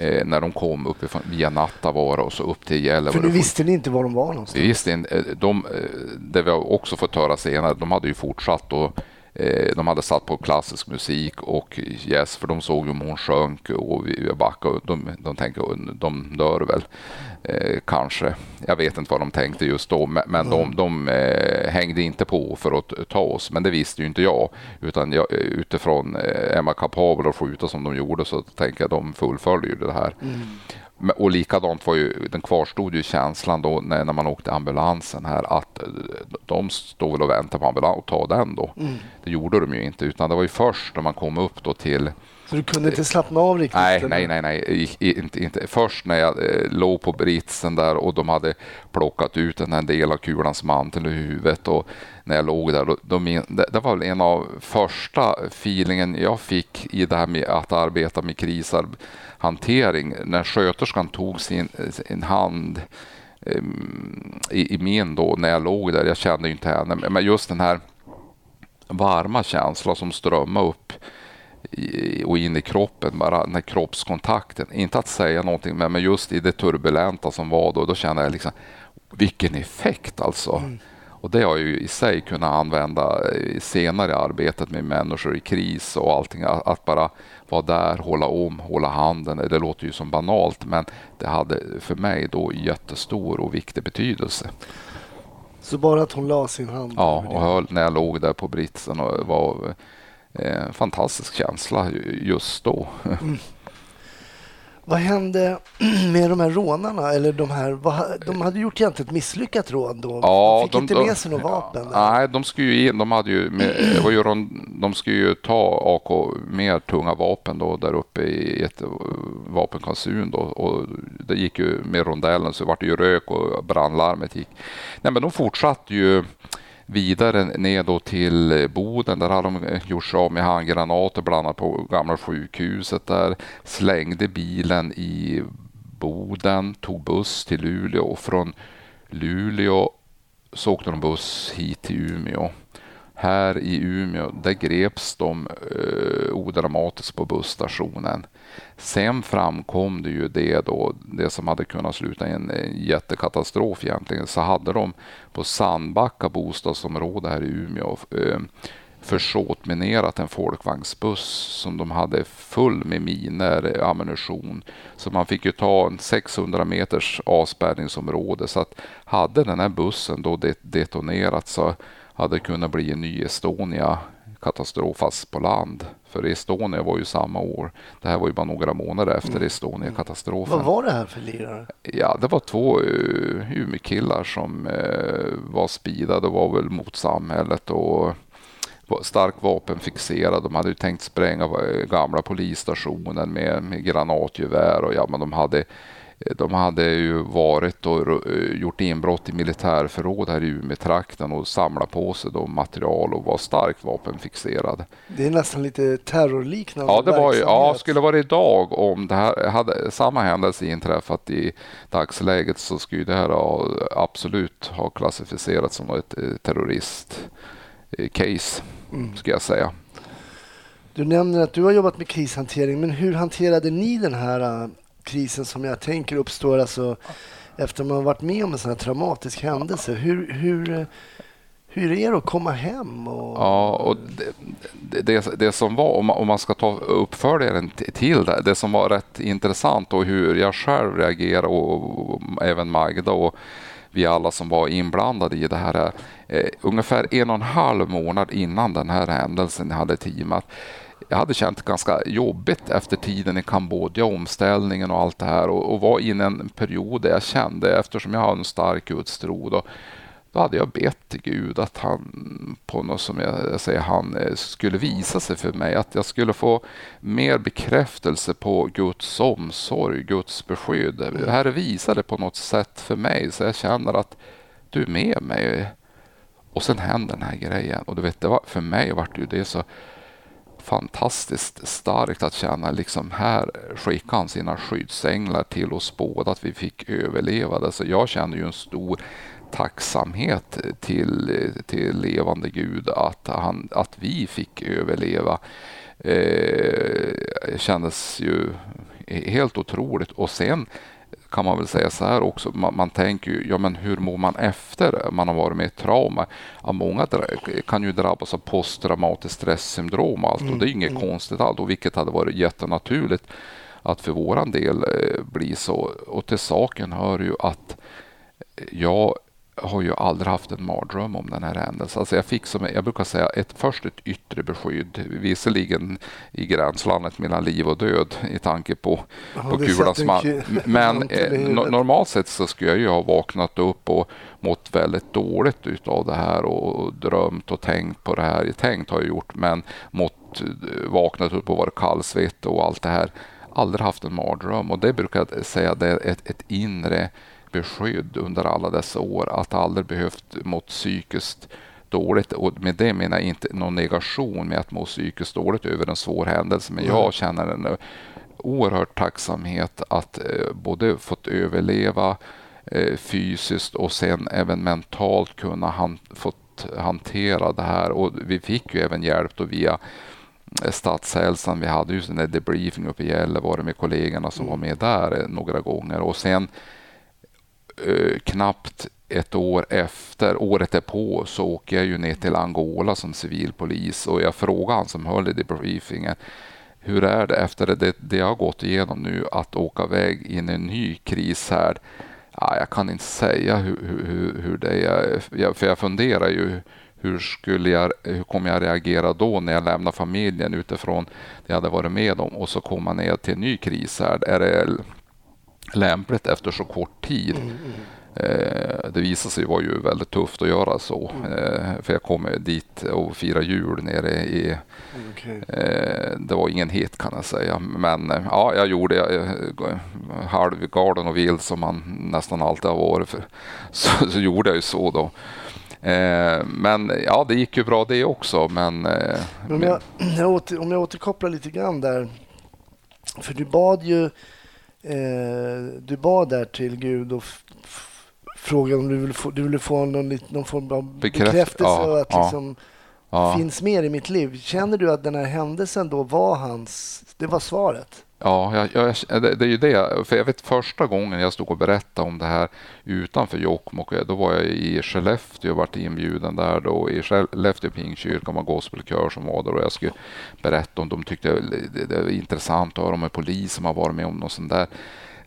Eh, när de kom uppifrån via Nattavaara och så upp till För Gällivare. nu visste ni inte var de var någonstans. Vi visste inte, eh, de, eh, det vi har också fått höra senare, de hade ju fortsatt då eh, de hade satt på klassisk musik och yes, för de såg ju om hon sjönk och vi backade. De, de tänkte de dör väl eh, kanske. Jag vet inte vad de tänkte just då, men, men de, de eh, hängde inte på för att ta oss. Men det visste ju inte jag, utan jag, utifrån eh, Emma kapabel att skjuta som de gjorde så tänker jag att de fullföljer det här. Mm. Och likadant var ju, den kvarstod ju känslan då när, när man åkte ambulansen här att eh, de stod väl och väntade på ambulansen och ta den då. Mm. Det gjorde de ju inte utan det var ju först när man kom upp då till så du kunde inte slappna av riktigt? Nej, nej, nej, nej. Inte, inte. Först när jag eh, låg på britsen där och de hade plockat ut den här delen av kulans mantel ur huvudet och när jag låg där, då, min, det, var väl en av första feelingen jag fick i det här med att arbeta med krishantering. När sköterskan tog sin, sin hand um, i, i, min då när jag låg där, jag kände inte henne, men just den här varma känslan som strömmade upp och in i kroppen, bara den här kroppskontakten. Inte att säga någonting, men just i det turbulenta som var då, då kände jag liksom vilken effekt alltså. Mm. Och det har jag ju i sig kunnat använda senare i arbetet med människor i kris och allting. Att bara vara där, hålla om, hålla handen. Det låter ju som banalt, men det hade för mig då jättestor och viktig betydelse. Så bara att hon la sin hand? Ja, och höll, när jag låg där på britsen och var eh, fantastisk känsla just då. [LAUGHS] Mm. Vad hände [CLEARS THROAT] med de här rånarna? Eller de, här, de hade gjort egentligen ett misslyckat rån då? Ja, de fick de, inte med sig några vapen? Nej, de skulle ju in, de hade ju, med, var ju, de skulle ju ta AK mer tunga vapen då där uppe i ett vapenkonsun då och det gick ju med rondellen så det vart ju rök och brandlarmet gick. Nej, men de fortsatte ju vidare ner då till eh, Boden. Där hade de eh, gjort sig av med handgranater bland annat på gamla sjukhuset där. Slängde bilen i Boden, tog buss till Luleå och från Luleå så åkte de buss hit till Umeå. Här i Umeå, där greps de eh, odramatiskt på busstationen. Sen framkom det ju det då, det som hade kunnat sluta i en, eh, jättekatastrof egentligen, så hade de på Sandbacka bostadsområde här i Umeå eh, försåtminerat en folkvagnsbuss som de hade full med miner, eh, ammunition. Så man fick ju ta en 600 meters avspärrningsområde. Så att hade den här bussen då detonerat så hade kunnat bli en ny Estonia katastrof fast på land. För Estonia var ju samma år. Det här var ju bara några månader efter mm. Estonia-katastrofen. Vad var det här för lirare? Ja, det var två uh, Umeå-killar som uh, var speedade och var väl mot samhället och starkt vapenfixerade. De hade ju tänkt spränga eh, gamla polisstationen med, med granatgevär och ja, men de hade de hade ju varit och eh, gjort inbrott i militärförråd här i Umeå-trakten och samlat på sig då material och var starkt vapenfixerad. Det är nästan lite terrorliknande Ja, det var ju, ja, skulle vara idag om det här hade samma händelse inträffat i dagsläget så skulle det här ha, absolut ha klassificerats som ett eh, terroristcase, mm. ska jag säga. Du nämner att du har jobbat med krishantering, men hur hanterade ni den här krisen som jag tänker uppstår alltså efter man har varit med om en sån här traumatisk händelse. Hur, hur, hur är det att komma hem? Och... Ja, och det, det, det som var, om man, om man ska ta uppföljaren till det, det som var rätt intressant och hur jag själv reagerade och, och även Magda och vi alla som var inblandade i det här. Eh, ungefär en och en halv månad innan den här händelsen hade teamat jag hade känt ganska jobbigt efter tiden i Kambodja, omställningen och allt det här och, och var inne i en period där jag kände, eftersom jag har en stark gudstro, då, då hade jag bett till Gud att han, på något som jag säger, han eh, skulle visa sig för mig, att jag skulle få mer bekräftelse på Guds omsorg, Guds beskydd. Mm. Herre, visa det på något sätt för mig så jag känner att du är med mig. Och sen händer den här grejen och du vet, det var, för mig vart det det så fantastiskt starkt att känna liksom här skickade han sina skyddsänglar till oss båda, att vi fick överleva det. Så jag känner ju en stor tacksamhet till, till levande Gud att, han, att vi fick överleva. Eh, kändes ju helt otroligt. Och sen kan man väl säga så här också. Man, man tänker ju, ja men hur mår man efter man har varit med i ett trauma? Ja, många kan ju drabbas av posttraumatiskt stresssyndrom och allt och det är inget mm. konstigt allt och vilket hade varit jättenaturligt att för våran del eh, bli så. Och till saken hör ju att jag har ju aldrig haft en mardröm om den här händelsen. Alltså jag fick som jag brukar säga ett, först ett yttre beskydd, visserligen i gränslandet mellan liv och död i tanke på, ja, på kulans [LAUGHS] man. Men eh, normalt sett så skulle jag ju ha vaknat upp och mått väldigt dåligt utav det här och drömt och tänkt på det här. Tänkt har jag gjort, men mått, eh, vaknat upp och varit kallsvettig och allt det här. Aldrig haft en mardröm och det brukar jag säga det är ett, ett inre beskydd under alla dessa år. Att aldrig behövt må psykiskt dåligt. Och med det menar jag inte någon negation med att må psykiskt dåligt över en svår händelse. Men jag känner en oerhörd tacksamhet att eh, både fått överleva eh, fysiskt och sen även mentalt kunna han, fått hantera det här. Och vi fick ju även hjälp då via eh, Statshälsan. Vi hade ju en debriefing uppe i Gällivare med kollegorna som var med där några gånger. Och sen eh, knappt ett år efter, året därpå, så åker jag ju ner till Angola som civilpolis och jag frågar han som höll i debriefingen hur är det efter det, det jag har gått igenom nu att åka iväg in i en ny kris här? Ja, jag kan inte säga hur, hur, hur det är, för jag funderar ju hur, skulle jag, hur kommer jag reagera då när jag lämnar familjen utifrån det jag hade varit med om och så kommer ner till en ny kris här. Är det lämpligt efter så kort tid. Mm, mm. Eh, det visade sig vara ju väldigt tufft att göra så. Mm. Eh, för jag kom dit och firade jul nere i... Okay. Eh, det var ingen hit kan jag säga. Men ja, jag gjorde jag, halvgalen och vild som man nästan alltid har varit. För, [LAUGHS] så, så gjorde jag ju så då. Men ja, det gick ju bra det också. Men, men om, jag, [CLEARS THROAT] om jag återkopplar lite grann där. För du bad ju eh, du bad där till Gud och frågade om du ville få, du ville få någon, någon form av Bekräft, bekräftelse ja, att ja, liksom ja. finns mer i mitt liv. Känner du att den här händelsen då var hans, det var svaret? Ja, jag, jag, det, det, är ju det. För jag vet första gången jag stod och berättade om det här utanför Jokkmokk, då var jag i Skellefteå och vart inbjuden där då. I Skellefteå Pingstkyrkan var gospelkör som var där och jag skulle berätta om de tyckte det, det var intressant att höra om en polis som har varit med om något sånt där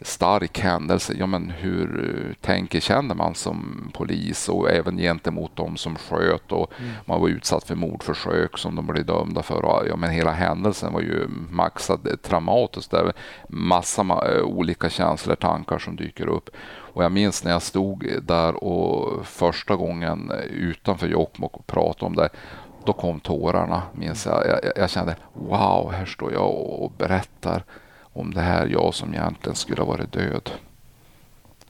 stark händelse. Ja, men hur tänker, känner man som polis och även gentemot de som sköt och mm. man var utsatt för mordförsök som de blev dömda för. Ja, men hela händelsen var ju maxad traumatiskt. Där massa olika känslor, tankar som dyker upp. Och jag minns när jag stod där och första gången utanför Jokkmokk och pratade om det då kom tårarna, minns jag. Jag, jag kände wow, här står jag och berättar om det här jag som egentligen skulle ha varit död.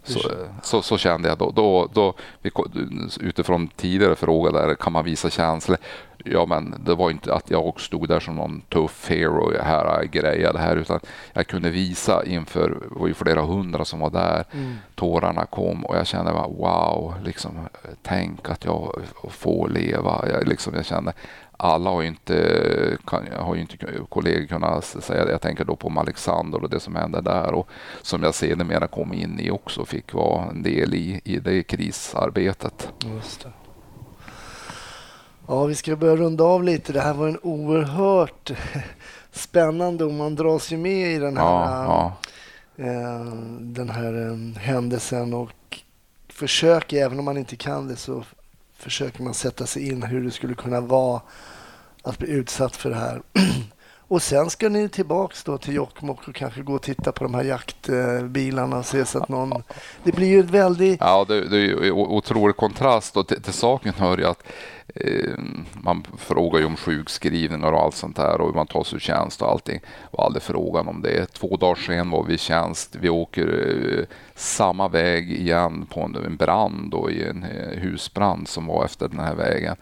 Så, så, så, kände jag då. då, då utifrån tidigare fråga där, kan man visa känslor? Ja, men det var inte att jag stod där som någon tuff hero, här grejade här, utan jag kunde visa inför, det var ju flera hundra som var där, mm. tårarna kom och jag kände bara wow, liksom, tänk att jag får leva. Jag, liksom, jag kände alla har ju inte, kan, har ju inte kollegor kunnat säga det. Jag tänker då på Alexander och det som hände där och som jag sedermera kom in i också fick vara en del i, i det krisarbetet. Just det. Ja, vi ska börja runda av lite. Det här var en oerhört [LAUGHS] spännande och man dras ju med i den här, ja, ja. Eh, den här eh, händelsen och försöker, även om man inte kan det, så försöker man sätta sig in hur det skulle kunna vara att bli utsatt för det här. [CLEARS THROAT] Och sen ska ni tillbaks då till Jokkmokk och kanske gå och titta på de här jaktbilarna och se så att någon... Det blir ju ett väldigt... Ja, det, det är ju otrolig kontrast och till, till saken hör ju att eh, man frågar ju om sjukskrivningar och allt sånt där och hur man tar sig ur tjänst och allting. var aldrig frågan om det. Två dagar sen var vi i tjänst. Vi åker eh, samma väg igen på en, en brand då, i en eh, husbrand som var efter den här vägen.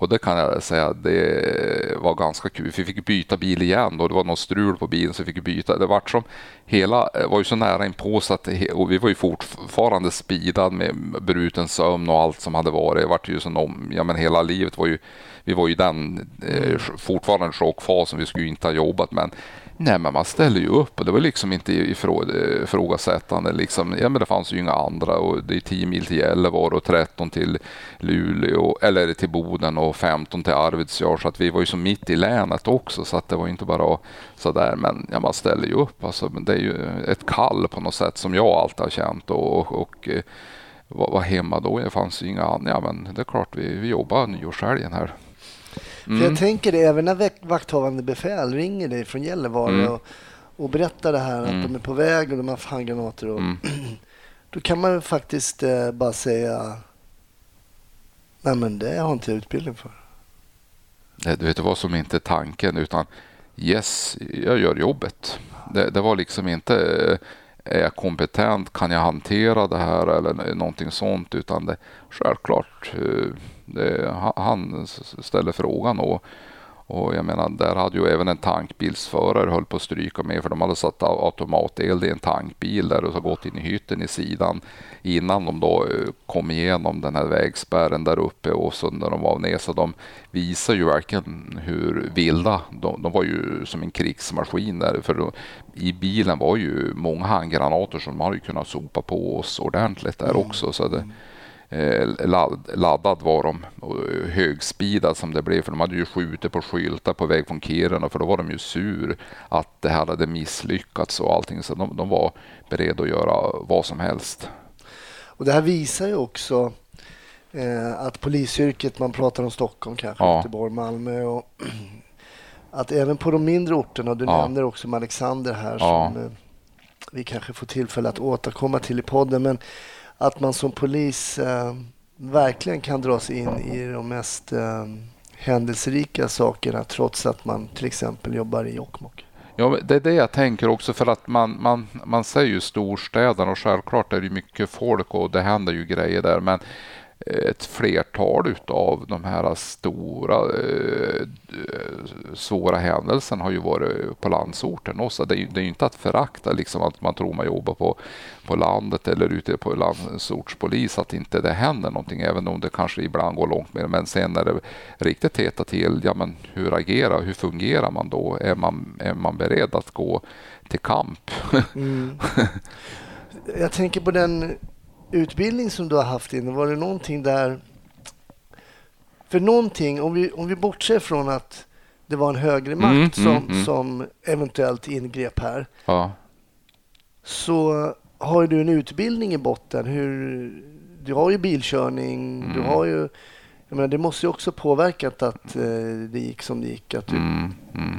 Och det kan jag säga, det var ganska kul. Vi fick byta bil igen och det var något strul på bilen så vi fick byta. Det var som hela eh, var ju så nära inpå så att och vi var ju fortfarande speedad med bruten sömn och allt som hade varit. Det var ju som om, ja men hela livet var ju, vi var ju den eh, fortfarande chockfasen. Vi skulle ju inte ha jobbat men Nej, men man ställer ju upp och det var liksom inte ifrågasättande. Liksom, ja, men det fanns ju inga andra och det är 10 mil till Gällivare och 13 till Luleå eller till Boden och 15 till Arvidsjaur. Så att vi var ju så mitt i länet också så att det var inte bara så där. Men ja, man ställer ju upp. Alltså, det är ju ett kall på något sätt som jag alltid har känt och, och, och eh, var, var hemma då. Det fanns ju inga andra. Ja, men det är klart vi, vi jobbar nyårshelgen här. För jag tänker det, även när vak- vakthavande befäl ringer dig från Gällivare Mm. och, och berättar det här att Mm. de är på väg och de har handgranater. Och, Mm. [CLEARS THROAT] Då kan man faktiskt eh, bara säga Nej men det har inte jag utbildning för. Det, du vet, det var som inte tanken utan yes, jag gör jobbet. Det, det var liksom inte är jag kompetent, kan jag hantera det här eller någonting sånt utan det självklart eh, det, han- ställer frågan och, och jag menar där hade ju även en tankbilsförare höll på att stryka med för de hade satt au- automateld i en tankbil där och så gått in i hytten i sidan innan de då eh, kom igenom den här vägspärren där uppe och så när de var ner. Så de visar ju verkligen hur vilda de, de var ju som en krigsmaskin där för då, i bilen var ju många handgranater som de hade kunnat sopa på oss ordentligt där också. Så det, ladd, laddad var de och högspidad som det blev för de hade ju skjutit på skyltar på väg från Kiruna för då var de ju sur att det här hade misslyckats och allting så de, de var beredda att göra vad som helst. Och det här visar ju också eh, att polisyrket, man pratar om Stockholm kanske, Ja. Göteborg, Malmö och [CLEARS THROAT] att även på de mindre orterna, du Ja. nämner också Alexander här Ja. som eh, vi kanske får tillfälle att återkomma till i podden, men att man som polis eh, verkligen kan dras in i de mest eh, händelserika sakerna trots att man till exempel jobbar i Jokkmokk. Ja, det är det jag tänker också för att man, man, man säger ju storstäderna och självklart är det mycket folk och det händer ju grejer där men ett flertal utav de här stora eh, svåra händelserna har ju varit på landsorten också. Det är ju, det är inte att förakta liksom att man tror man jobbar på, på landet eller ute på landsortspolis att inte det händer någonting även om det kanske ibland går långt med det. Men sen när det riktigt heter till, ja men hur agerar, hur fungerar man då? Är man, är man beredd att gå till kamp? [LAUGHS] Jag tänker på den utbildning som du har haft inne. Var det någonting där... För någonting, om vi, om vi bortser från att det var en högre makt Mm, som, mm, mm. som eventuellt ingrep här, ja. så har du en utbildning i botten. Hur, du har ju bilkörning, du Mm. har ju... Jag menar, det måste ju också påverkat att eh, det gick som det gick. Att du, Mm, mm.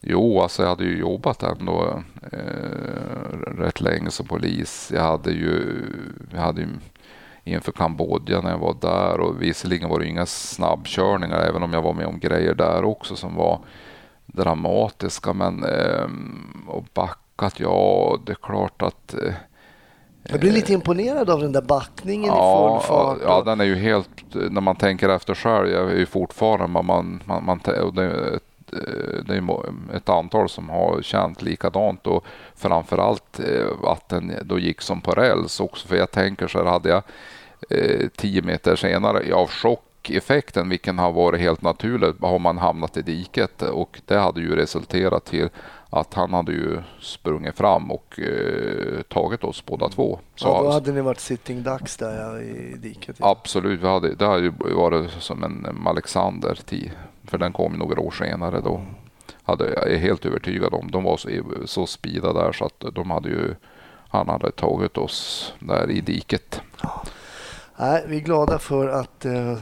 Jo, alltså jag hade ju jobbat ändå eh, rätt länge som polis. Jag hade ju, jag hade ju inför Kambodja när jag var där och visserligen var det inga snabbkörningar även om jag var med om grejer där också som var dramatiska. Men eh, och backat, ja det är klart att eh, jag blir lite imponerad av den där backningen i Ja, full fart. ja, och- den är ju helt, när man tänker efter själv, jag är ju fortfarande, man, man, man, det, är Eh, det är ett antal som har känt likadant och framförallt eh, att den då gick som på räls också. För jag tänker så här, hade jag eh, tio meter senare av chockeffekten, vilken har varit helt naturligt, har man hamnat i diket och det hade ju resulterat till att han hade ju sprungit fram och eh, tagit oss båda två. Så ja, då hade ni varit sitting ducks där ja, i diket. Absolut, vi hade, det hade ju varit som en Alexander tid för den kom några år senare då. Hade, jag är helt övertygad om. De var så, så speeda där så att de hade ju, han hade tagit oss där i diket. Nej, vi är glada för att eh,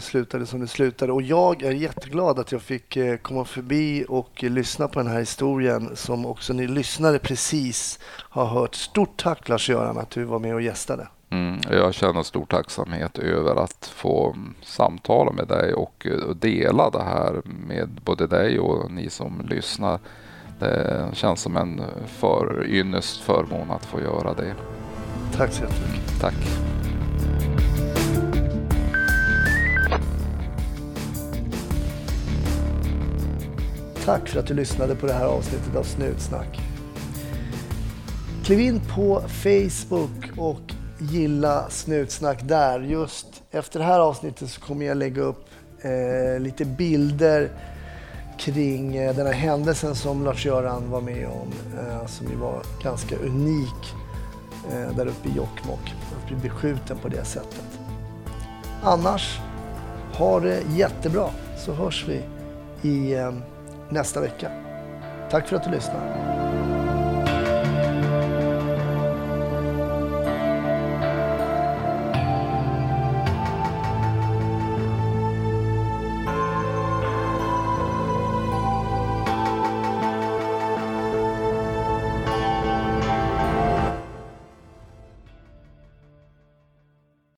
slutade som det slutade. Och jag är jätteglad att jag fick eh, komma förbi och eh, lyssna på den här historien som också ni lyssnare precis har hört. Stort tack Lars-Göran att du var med och gästade. Mm, jag känner stor tacksamhet över att få samtala med dig och, eh, och dela det här med både dig och ni som lyssnar. Det känns som en för, ynnest förmån att få göra det. Tack så jättemycket. Tack. Tack för att du lyssnade på det här avsnittet av Snutsnack. Kliv in på Facebook och gilla Snutsnack där. Just efter det här avsnittet så kommer jag lägga upp eh, lite bilder kring eh, den här händelsen som Lars-Göran var med om, eh, som ju var ganska unik eh, där uppe i Jokkmokk. Att bli beskjuten på det sättet. Annars, ha det jättebra så hörs vi i eh, nästa vecka. Tack för att du lyssnar.